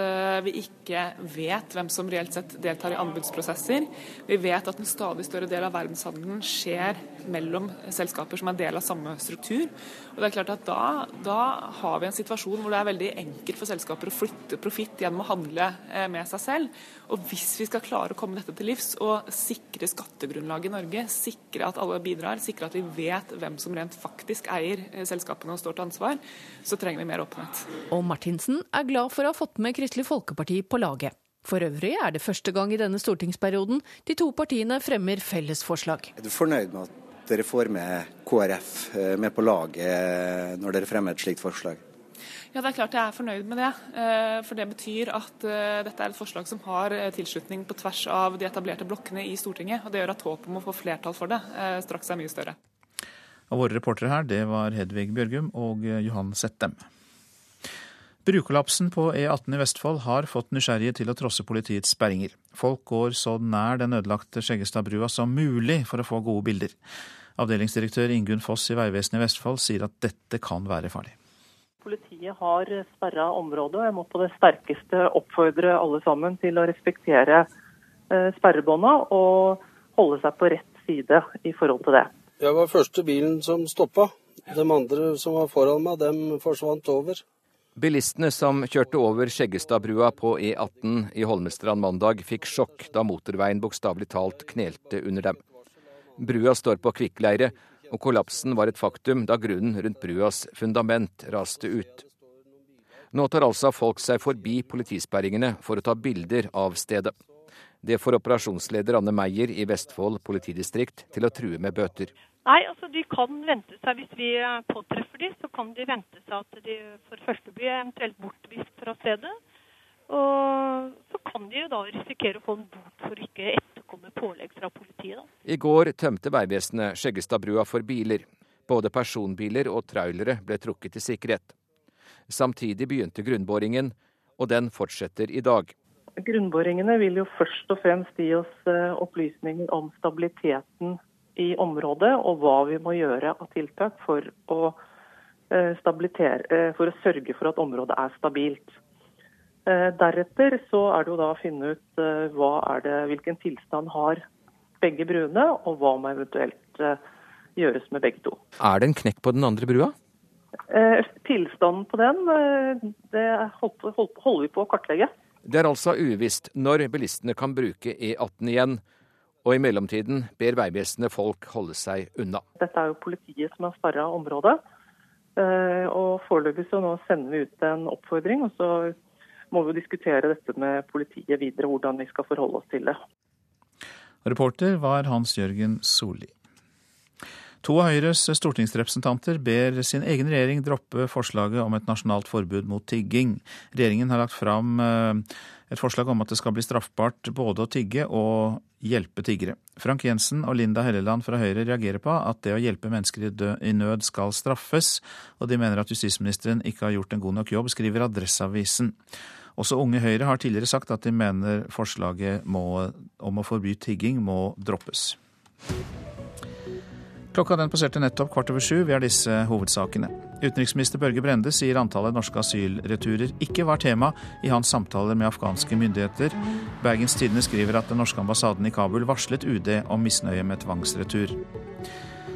[SPEAKER 37] vi ikke vet hvem som reelt sett deltar i anbudsprosesser. Vi vet at en stadig større del av verdenshandelen skjer mellom selskaper som er del av samme struktur. Og det er klart at da, da har vi en situasjon hvor det er veldig enkelt for selskaper å flytte profitt gjennom å handle med seg selv. Og hvis vi skal klare å komme dette til livs og sikre skattegrunnlaget i Norge, sikre at alle bidrar, sikre at vi vet hvem som rent faktisk eier eh, selskapene og står til ansvar, så trenger vi mer åpenhet.
[SPEAKER 38] Og Martinsen er glad for å fått med Kristelig Folkeparti på laget. For øvrig er det første gang i denne stortingsperioden de to partiene fremmer fellesforslag.
[SPEAKER 35] Er du fornøyd med at dere får med KrF eh, med på laget eh, når dere fremmer et slikt forslag?
[SPEAKER 37] Ja, det er klart jeg er fornøyd med det. Eh, for det betyr at dette er et forslag som har tilslutning på tvers av de etablerte blokkene i Stortinget. Og det gjør at håpet om å få flertall for det straks er mye større.
[SPEAKER 1] Og våre reportere her, det var Hedvig Bjørgum og Johan Settem. Brukollapsen på E18 i Vestfold har fått nysgjerrige til å trosse politiets sperringer. Folk går så nær den ødelagte Skjeggestadbrua som mulig for å få gode bilder. Avdelingsdirektør Ingunn Foss i Vegvesenet i Vestfold sier at dette kan være farlig.
[SPEAKER 40] Politiet har sperra området, og jeg må på det sterkeste oppfordre alle sammen til å respektere eh, sperrebånda og holde seg på rett side i forhold til det.
[SPEAKER 41] Jeg var første bilen som stoppa. De andre som var foran meg, dem forsvant over.
[SPEAKER 42] Bilistene som kjørte over Skjeggestadbrua på E18 i Holmestrand mandag, fikk sjokk da motorveien bokstavelig talt knelte under dem. Brua står på kvikkleire, og kollapsen var et faktum da grunnen rundt bruas fundament raste ut. Nå tar altså folk seg forbi politisperringene for å ta bilder av stedet. Det får operasjonsleder Anne Meyer i Vestfold politidistrikt til å true med bøter.
[SPEAKER 43] Nei, altså de kan vente seg, Hvis vi påtreffer de, så kan de vente seg at de for første blir eventuelt bortvist fra stedet. Og så kan de jo da risikere å få en bot for ikke å etterkomme pålegg fra politiet. Da.
[SPEAKER 42] I går tømte Vegvesenet Skjeggestadbrua for biler. Både personbiler og trailere ble trukket til sikkerhet. Samtidig begynte grunnboringen, og den fortsetter i dag.
[SPEAKER 40] Grunnboringene vil jo først og fremst gi oss eh, opplysninger om stabiliteten i området, og hva vi må gjøre av tiltak for å, eh, eh, for å sørge for at området er stabilt. Eh, deretter så er det jo da å finne ut hva det, hvilken tilstand har begge bruene, og hva må eventuelt gjøres med begge to.
[SPEAKER 42] Er det en knekk på den andre brua?
[SPEAKER 40] Tilstanden på den det holder vi på å kartlegge.
[SPEAKER 42] Det er altså uvisst når bilistene kan bruke E18 igjen. Og i mellomtiden ber veibestene folk holde seg unna.
[SPEAKER 40] Dette er jo politiet som har sperra området. Og foreløpig så nå sender vi ut en oppfordring. og så må vi jo diskutere dette med politiet videre, hvordan vi skal forholde oss til det.
[SPEAKER 1] Reporter var Hans Jørgen Solli. To av Høyres stortingsrepresentanter ber sin egen regjering droppe forslaget om et nasjonalt forbud mot tigging. Regjeringen har lagt fram eh, et forslag om at det skal bli straffbart både å tigge og hjelpe tiggere. Frank Jensen og Linda Helleland fra Høyre reagerer på at det å hjelpe mennesker i nød skal straffes, og de mener at justisministeren ikke har gjort en god nok jobb, skriver Adresseavisen. Også Unge Høyre har tidligere sagt at de mener forslaget må, om å forby tigging må droppes. Klokka den passerte nettopp kvart over sju. Vi har disse hovedsakene. Utenriksminister Børge Brende sier antallet norske asylreturer ikke var tema i hans samtaler med afghanske myndigheter. Bergens Tidende skriver at den norske ambassaden i Kabul varslet UD om misnøye med tvangsretur.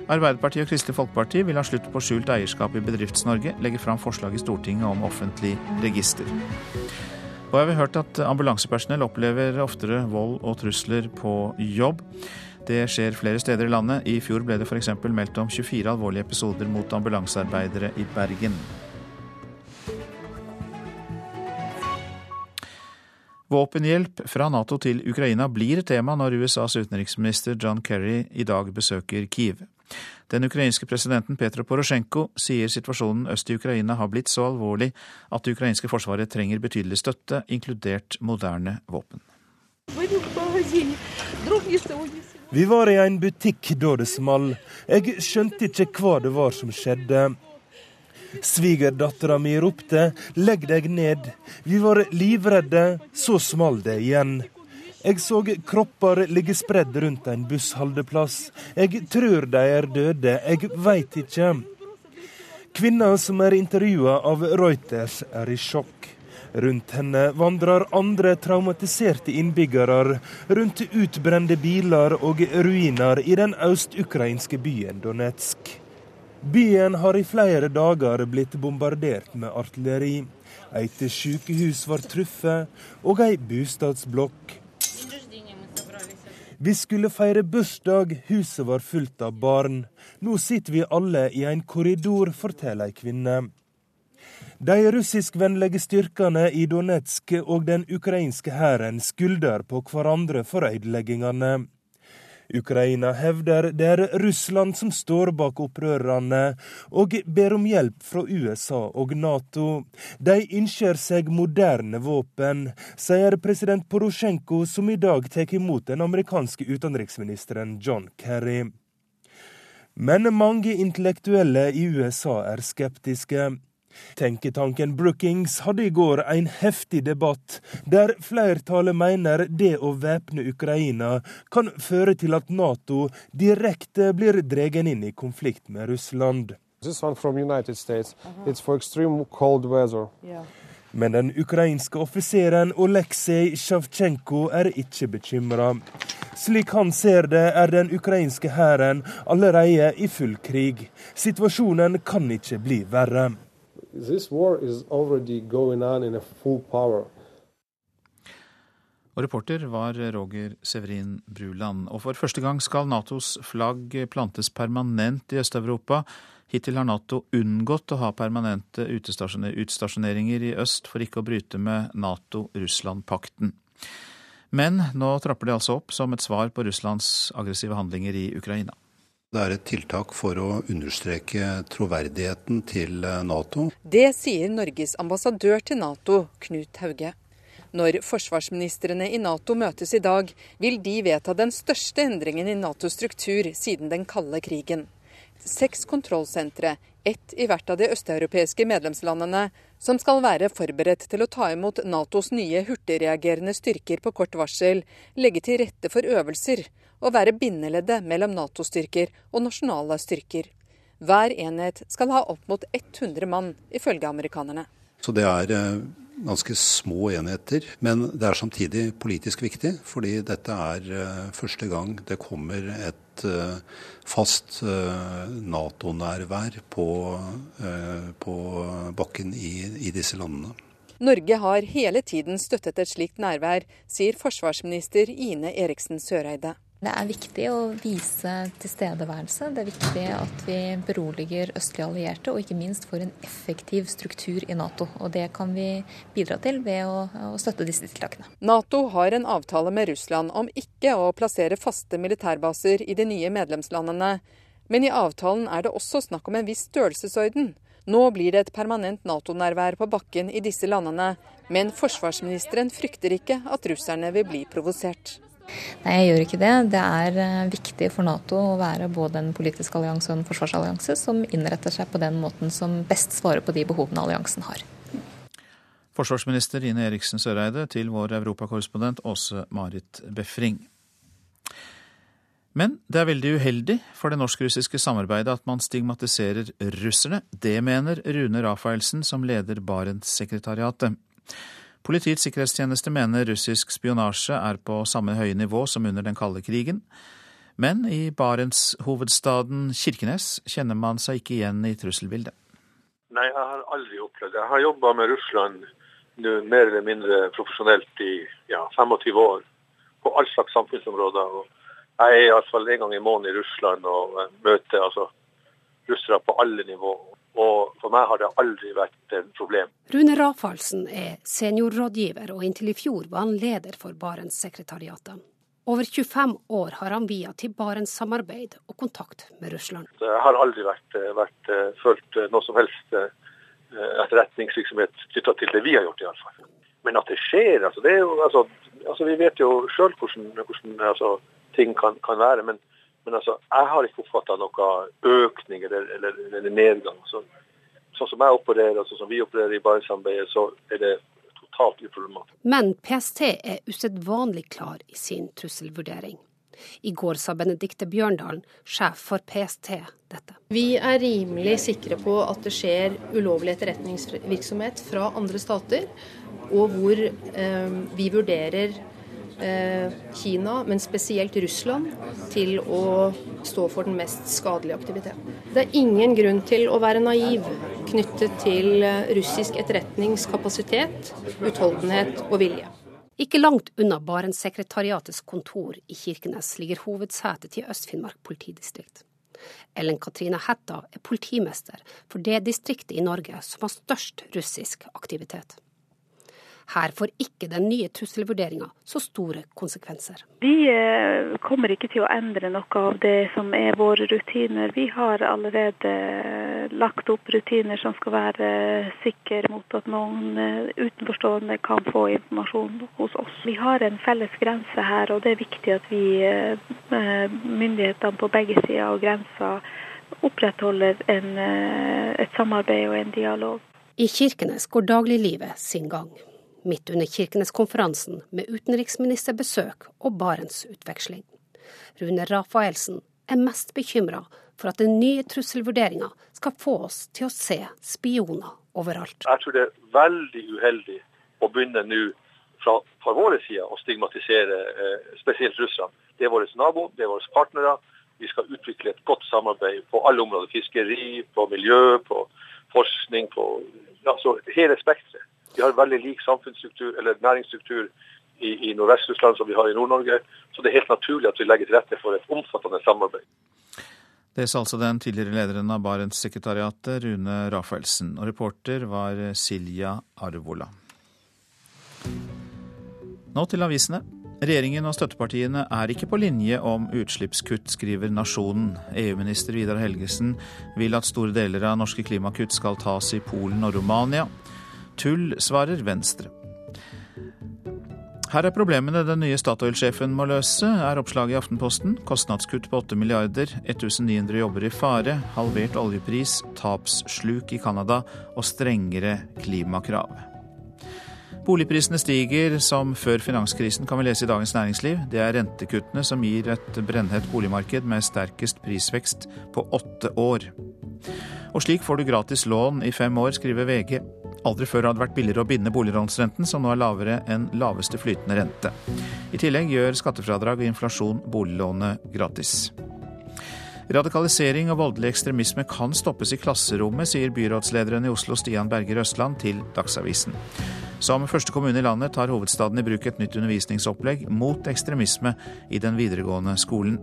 [SPEAKER 1] Arbeiderpartiet og Kristelig Folkeparti vil ha slutt på skjult eierskap i Bedrifts-Norge, legger fram forslag i Stortinget om offentlig register. Og jeg har hørt at ambulansepersonell opplever oftere vold og trusler på jobb. Det skjer flere steder i landet. I fjor ble det f.eks. meldt om 24 alvorlige episoder mot ambulansearbeidere i Bergen. Våpenhjelp fra Nato til Ukraina blir tema når USAs utenriksminister John Kerry i dag besøker Kiev. Den ukrainske presidenten Petro Porosjenko sier situasjonen øst i Ukraina har blitt så alvorlig at det ukrainske forsvaret trenger betydelig støtte, inkludert moderne våpen.
[SPEAKER 44] Vi var i en butikk da det small. Jeg skjønte ikke hva det var som skjedde. Svigerdattera mi ropte 'legg deg ned'. Vi var livredde, så small det igjen. Jeg så kropper ligge spredd rundt en bussholdeplass. Jeg tror de er døde, jeg veit ikke. Kvinna som er intervjua av Reuters, er i sjokk. Rundt henne vandrer andre traumatiserte innbyggere rundt utbrente biler og ruiner i den øst-ukrainske byen Donetsk. Byen har i flere dager blitt bombardert med artilleri. Et sykehus var truffet, og ei bostadsblokk. Vi skulle feire bursdag, huset var fullt av barn. Nå sitter vi alle i en korridor, forteller ei kvinne. De russiskvennlige styrkene i Donetsk og den ukrainske hæren skylder på hverandre for ødeleggingene. Ukraina hevder det er Russland som står bak opprørerne, og ber om hjelp fra USA og Nato. De ønsker seg moderne våpen, sier president Porosjenko, som i dag tar imot den amerikanske utenriksministeren John Kerry. Men mange intellektuelle i USA er skeptiske. Tenketanken Brookings hadde i går en heftig debatt, der flertallet mener det å væpne Ukraina kan føre til at Nato direkte blir dregen inn i konflikt med Russland. Men den ukrainske offiseren Oleksij Sjavtsjenko er ikke bekymra. Slik han ser det, er den ukrainske hæren allerede i full krig. Situasjonen kan ikke bli verre. This war is already
[SPEAKER 1] going on in a full power. Og reporter var Roger Severin Bruland. Og for første gang skal Natos flagg plantes permanent i Øst-Europa. Hittil har Nato unngått å ha permanente utstasjoneringer i øst for ikke å bryte med Nato-Russland-pakten. Men nå trapper de altså opp som et svar på Russlands aggressive handlinger i Ukraina.
[SPEAKER 45] Det er et tiltak for å understreke troverdigheten til eh, Nato.
[SPEAKER 46] Det sier Norges ambassadør til Nato, Knut Hauge. Når forsvarsministrene i Nato møtes i dag, vil de vedta den største endringen i Natos struktur siden den kalde krigen. Seks kontrollsentre, ett i hvert av de østeuropeiske medlemslandene, som skal være forberedt til å ta imot Natos nye hurtigreagerende styrker på kort varsel, legge til rette for øvelser å være bindeleddet mellom Nato-styrker og nasjonale styrker. Hver enhet skal ha opp mot 100 mann, ifølge amerikanerne.
[SPEAKER 45] Så det er eh, ganske små enheter, men det er samtidig politisk viktig. Fordi dette er eh, første gang det kommer et eh, fast Nato-nærvær på, på, bakken i, i disse landene.
[SPEAKER 46] Norge har hele tiden støttet et slikt nærvær, sier forsvarsminister Ine Eriksen Søreide.
[SPEAKER 47] Det er viktig å vise tilstedeværelse. Det er viktig at vi beroliger østlige allierte, og ikke minst får en effektiv struktur i Nato. Og det kan vi bidra til ved å, å støtte disse tiltakene.
[SPEAKER 46] Nato har en avtale med Russland om ikke å plassere faste militærbaser i de nye medlemslandene. Men i avtalen er det også snakk om en viss størrelsesorden. Nå blir det et permanent Nato-nærvær på bakken i disse landene, men forsvarsministeren frykter ikke at russerne vil bli provosert.
[SPEAKER 47] Nei, jeg gjør ikke det. Det er eh, viktig for Nato å være både en politisk allianse og en forsvarsallianse som innretter seg på den måten som best svarer på de behovene alliansen har.
[SPEAKER 1] Forsvarsminister Ine Eriksen Søreide til vår europakorrespondent Åse Marit Befring. Men det er veldig uheldig for det norsk-russiske samarbeidet at man stigmatiserer russerne. Det mener Rune Rafaelsen, som leder Barentssekretariatet. Politiets sikkerhetstjeneste mener russisk spionasje er på samme høye nivå som under den kalde krigen. Men i Barentshovedstaden Kirkenes kjenner man seg ikke igjen i trusselbildet.
[SPEAKER 48] Nei, jeg har aldri opplevd det. Jeg har jobba med Russland mer eller mindre profesjonelt i ja, 25 år. På all slags samfunnsområder. jeg er iallfall en gang i måneden i Russland og møter altså, russere på alle nivå. Og for meg har det aldri vært et problem.
[SPEAKER 49] Rune Rafalsen er seniorrådgiver, og inntil i fjor var han leder for Barentssekretariatet. Over 25 år har han via til Barentssamarbeid og kontakt med Russland.
[SPEAKER 48] Jeg har aldri vært, eh, vært, eh, følt noe som helst etterretningsvirksomhet knytta til det vi har gjort, iallfall. Men at det skjer, altså, det jo, altså, altså Vi vet jo sjøl hvordan, hvordan altså, ting kan, kan være. Men, men, altså, jeg har ikke oppfatta noen økning eller, eller, eller nedgang. Så, sånn som jeg opererer, altså, som vi opererer i Barentssamarbeidet, så er det totalt uproblematisk.
[SPEAKER 49] Men PST er usedvanlig klar i sin trusselvurdering. I går sa Benedicte Bjørndalen, sjef for PST, dette.
[SPEAKER 50] Vi er rimelig sikre på at det skjer ulovlig etterretningsvirksomhet fra andre stater, og hvor eh, vi vurderer Kina, men spesielt Russland, til å stå for den mest skadelige aktiviteten. Det er ingen grunn til å være naiv knyttet til eh, russisk etterretningskapasitet, utholdenhet og vilje.
[SPEAKER 49] Ikke langt unna Barentssekretariatets kontor i Kirkenes ligger hovedsetet til Øst-Finnmark politidistrikt. Ellen Katrine Hætta er politimester for det distriktet i Norge som har størst russisk aktivitet. Her får ikke den nye trusselvurderinga så store konsekvenser.
[SPEAKER 51] Vi eh, kommer ikke til å endre noe av det som er våre rutiner. Vi har allerede eh, lagt opp rutiner som skal være sikre mot at noen eh, utenforstående kan få informasjon hos oss. Vi har en felles grense her, og det er viktig at vi, myndighetene på begge sider av grensa, opprettholder en, et samarbeid og en dialog.
[SPEAKER 49] I Kirkenes går dagliglivet sin gang midt under Kirkenes-konferansen med utenriksministerbesøk og Barentsutveksling. Rune Rafaelsen er mest bekymra for at den nye trusselvurderinga skal få oss til å se spioner overalt.
[SPEAKER 48] Jeg tror det er veldig uheldig å begynne nå fra, fra våre sider å stigmatisere eh, spesielt russerne. Det er våre naboer, det er våre partnere. Vi skal utvikle et godt samarbeid på alle områder. Fiskeri, på miljø, på forskning, på ja, hele spekteret. Vi har veldig lik samfunnsstruktur eller næringsstruktur i, i Nordvest-Russland som vi har i Nord-Norge. Så det er helt naturlig at vi legger til rette for et omfattende samarbeid.
[SPEAKER 1] Det sa altså den tidligere lederen av Barentssekretariatet, Rune Rafaelsen. Og reporter var Silja Arvola. Nå til avisene. Regjeringen og støttepartiene er ikke på linje om utslippskutt, skriver Nasjonen. EU-minister Vidar Helgesen vil at store deler av norske klimakutt skal tas i Polen og Romania. Tull, svarer Venstre. Her er problemene den nye Statoil-sjefen må løse, er oppslaget i Aftenposten. Kostnadskutt på 8 milliarder, 1900 jobber i fare, halvert oljepris, tapssluk i Canada og strengere klimakrav. Boligprisene stiger som før finanskrisen, kan vi lese i Dagens Næringsliv. Det er rentekuttene som gir et brennhett boligmarked med sterkest prisvekst på åtte år. Og slik får du gratis lån i fem år, skriver VG. Aldri før har det vært billigere å binde boliglånsrenten, som nå er lavere enn laveste flytende rente. I tillegg gjør skattefradrag og inflasjon boliglånet gratis. Radikalisering og voldelig ekstremisme kan stoppes i klasserommet, sier byrådslederen i Oslo Stian Berger Østland til Dagsavisen. Som første kommune i landet tar hovedstaden i bruk et nytt undervisningsopplegg mot ekstremisme i den videregående skolen.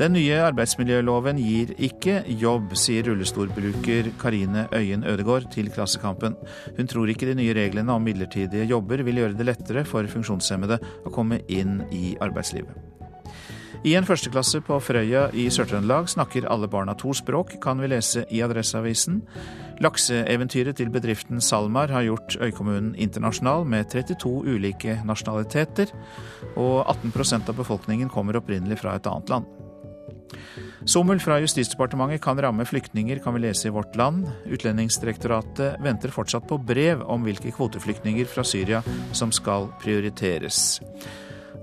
[SPEAKER 1] Den nye arbeidsmiljøloven gir ikke jobb, sier rullestolbruker Karine Øyen Ødegård til Klassekampen. Hun tror ikke de nye reglene om midlertidige jobber vil gjøre det lettere for funksjonshemmede å komme inn i arbeidslivet. I en førsteklasse på Frøya i Sør-Trøndelag snakker alle barna to språk, kan vi lese i Adresseavisen. Lakseeventyret til bedriften SalMar har gjort øykommunen internasjonal med 32 ulike nasjonaliteter, og 18% av befolkningen kommer opprinnelig fra et annet land. Sommel fra Justisdepartementet kan ramme flyktninger, kan vi lese i Vårt Land. Utlendingsdirektoratet venter fortsatt på brev om hvilke kvoteflyktninger fra Syria som skal prioriteres.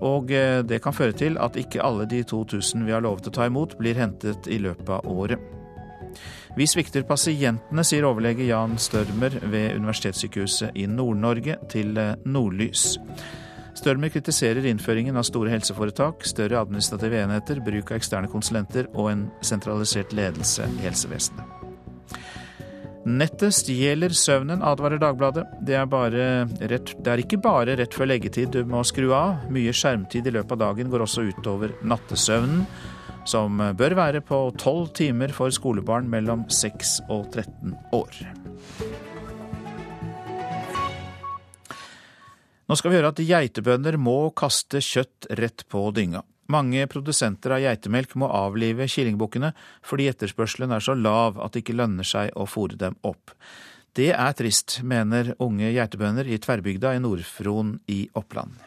[SPEAKER 1] Og eh, det kan føre til at ikke alle de 2000 vi har lovet å ta imot, blir hentet i løpet av året. Vi svikter pasientene, sier overlege Jan Størmer ved Universitetssykehuset i Nord-Norge til eh, Nordlys. Størmer kritiserer innføringen av store helseforetak, større administrative enheter, bruk av eksterne konsulenter og en sentralisert ledelse i helsevesenet. Nettet stjeler søvnen, advarer Dagbladet. Det er, rett, det er, ikke bare rett før leggetid du må skru av. Mye skjermtid i løpet av dagen går også utover nattesøvnen, som bør være på tolv timer for skolebarn mellom 6 og 13 år. Nå skal vi høre at geitebønder må kaste kjøtt rett på dynga. Mange produsenter av geitemelk må avlive kyllingbukkene fordi etterspørselen er så lav at det ikke lønner seg å fòre dem opp. Det er trist, mener unge geitebønder i Tverrbygda i Nord-Fron i Oppland.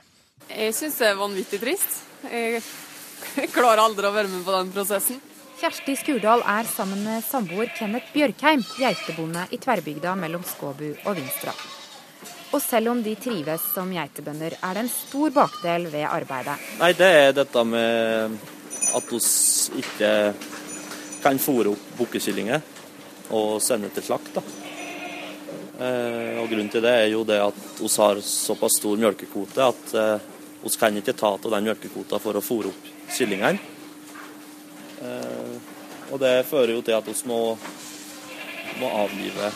[SPEAKER 52] Jeg syns det er vanvittig trist. Jeg klarer aldri å være med på den prosessen.
[SPEAKER 53] Kjersti Skurdal er sammen med samboer Kenneth Bjørkheim geitebonde i Tverrbygda mellom Skåbu og Vinstra. Og selv om de trives som geitebønder, er det en stor bakdel ved arbeidet.
[SPEAKER 54] Nei, Det er dette med at vi ikke kan fôre opp bukkekyllinger og sende til slakt. da. Eh, og Grunnen til det er jo det at vi har såpass stor melkekvote at vi eh, kan ikke ta av den melkekvota for å fôre opp kyllingene. Eh, og det fører jo til at vi må, må avlive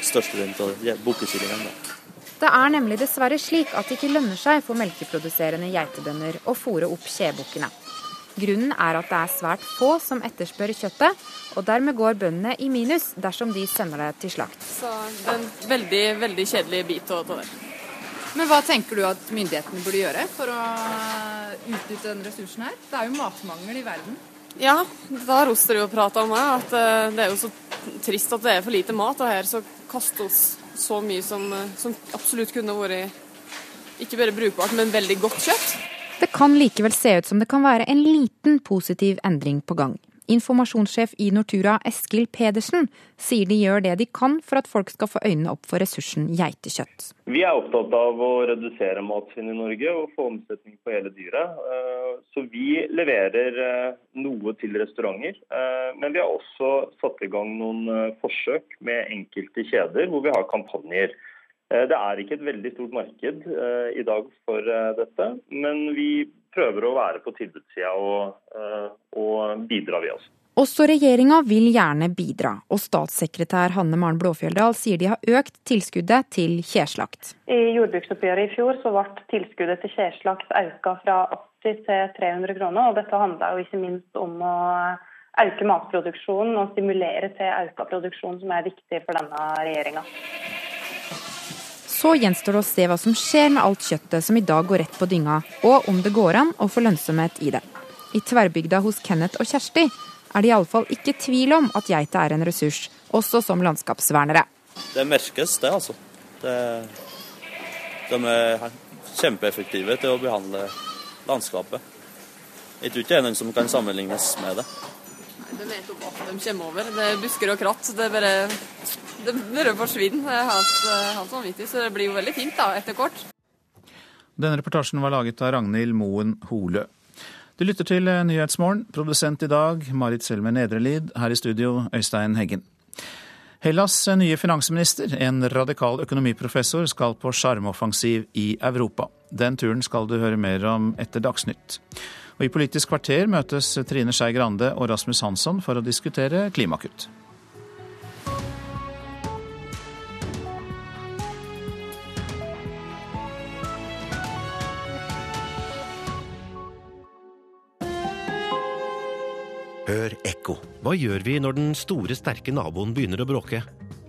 [SPEAKER 54] størstedelen av bukkekyllingene.
[SPEAKER 53] Det er nemlig dessverre slik at det ikke lønner seg for melkeproduserende geitebønder å fòre opp kjebukkene. Grunnen er at det er svært få som etterspør kjøttet, og dermed går bøndene i minus dersom de sender det til slakt.
[SPEAKER 52] Så det er en veldig, veldig kjedelig bit å ta der.
[SPEAKER 53] Men hva tenker du at myndighetene burde gjøre for å utnytte den ressursen her? Det er jo matmangel i verden.
[SPEAKER 52] Ja, da roster det jo prata om det. at eh, det er jo så trist at det er for lite mat. Og her så kastes så mye som, eh, som absolutt kunne vært ikke bare brukbart, men veldig godt kjøtt.
[SPEAKER 53] Det kan likevel se ut som det kan være en liten positiv endring på gang. Informasjonssjef i Nortura Eskil Pedersen sier de gjør det de kan for at folk skal få øynene opp for ressursen geitekjøtt.
[SPEAKER 55] Vi er opptatt av å redusere matsvinn i Norge og få omsetning på hele dyret. Eh, så vi leverer eh, noe til restauranter. Men vi har også satt i gang noen forsøk med enkelte kjeder hvor vi har kampanjer. Eh, det er ikke et veldig stort marked eh, i dag for eh, dette, men vi prøver å være på tilbudssida og, og bidra, vi også.
[SPEAKER 53] Også regjeringa vil gjerne bidra, og statssekretær Hanne Maren Blåfjelldal sier de har økt tilskuddet til kjeslakt.
[SPEAKER 56] I jordbruksoppgjøret i fjor så ble tilskuddet til kjeslakt økt fra 80 til 300 kroner. og Dette handler jo ikke minst om å øke matproduksjonen og stimulere til økt produksjon, som er viktig for denne regjeringa.
[SPEAKER 53] Så gjenstår det å se hva som skjer med alt kjøttet som i dag går rett på dynga, og om det går an å få lønnsomhet i det. I tverrbygda hos Kenneth og Kjersti er det iallfall ikke tvil om at geita er en ressurs, også som landskapsvernere.
[SPEAKER 54] Det merkes, det altså. Det, de er kjempeeffektive til å behandle landskapet. Jeg tror ikke det er noen som kan sammenlignes med det.
[SPEAKER 52] Nei, De vet opp at de kommer over. Det er busker og kratt. Det er bare det bare forsvinner. Det hans eh, vanvittig. Så det blir jo veldig fint da, etter kort.
[SPEAKER 1] Denne reportasjen var laget av Ragnhild Moen Hole. Du lytter til eh, Nyhetsmorgen. Produsent i dag Marit Selmer Nedrelid. Her i studio Øystein Heggen. Hellas' nye finansminister, en radikal økonomiprofessor, skal på sjarmoffensiv i Europa. Den turen skal du høre mer om etter Dagsnytt. Og I Politisk kvarter møtes Trine Skei Grande og Rasmus Hansson for å diskutere klimakutt.
[SPEAKER 57] Hør ekko. Hva gjør vi når den store, sterke naboen begynner å bråke?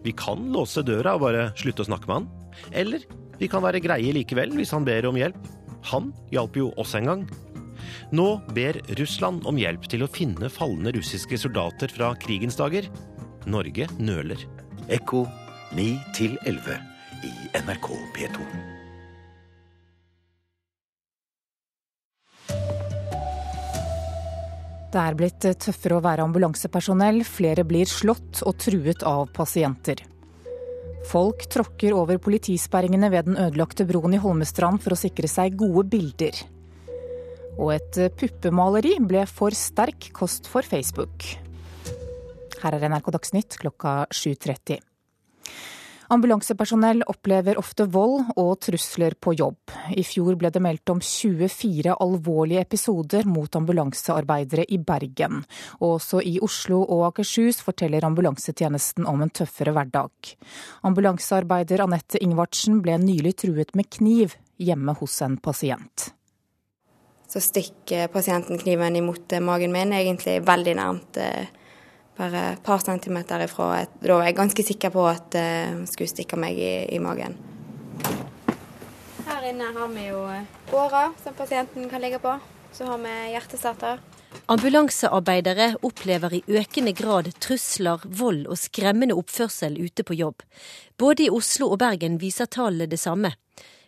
[SPEAKER 57] Vi kan låse døra og bare slutte å snakke med han. Eller vi kan være greie likevel hvis han ber om hjelp. Han hjalp jo oss en gang.
[SPEAKER 48] Nå ber Russland om hjelp til å finne falne russiske soldater fra krigens dager. Norge nøler.
[SPEAKER 58] Ekko 9 11 i NRK P2.
[SPEAKER 32] Det er blitt tøffere å være ambulansepersonell. Flere blir slått og truet av pasienter. Folk tråkker over politisperringene ved den ødelagte broen i Holmestrand for å sikre seg gode bilder. Og et puppemaleri ble for sterk kost for Facebook. Her er NRK Dagsnytt klokka 7.30. Ambulansepersonell opplever ofte vold og trusler på jobb. I fjor ble det meldt om 24 alvorlige episoder mot ambulansearbeidere i Bergen. Også i Oslo og Akershus forteller ambulansetjenesten om en tøffere hverdag. Ambulansearbeider Anette Ingvardsen ble nylig truet med kniv hjemme hos en pasient.
[SPEAKER 33] Så stikker pasienten kniven imot magen min, egentlig veldig nærmt eh, bare et par centimeter ifra. Da var jeg ganske sikker på at hun uh, skulle stikke meg i, i, magen. Her inne har vi jo åra som pasienten kan ligge på. Så har vi hjertestarter.
[SPEAKER 4] Ambulansearbeidere opplever i økende grad trusler, vold og skremmende oppførsel ute på jobb. Både i Oslo og Bergen viser tallene det samme.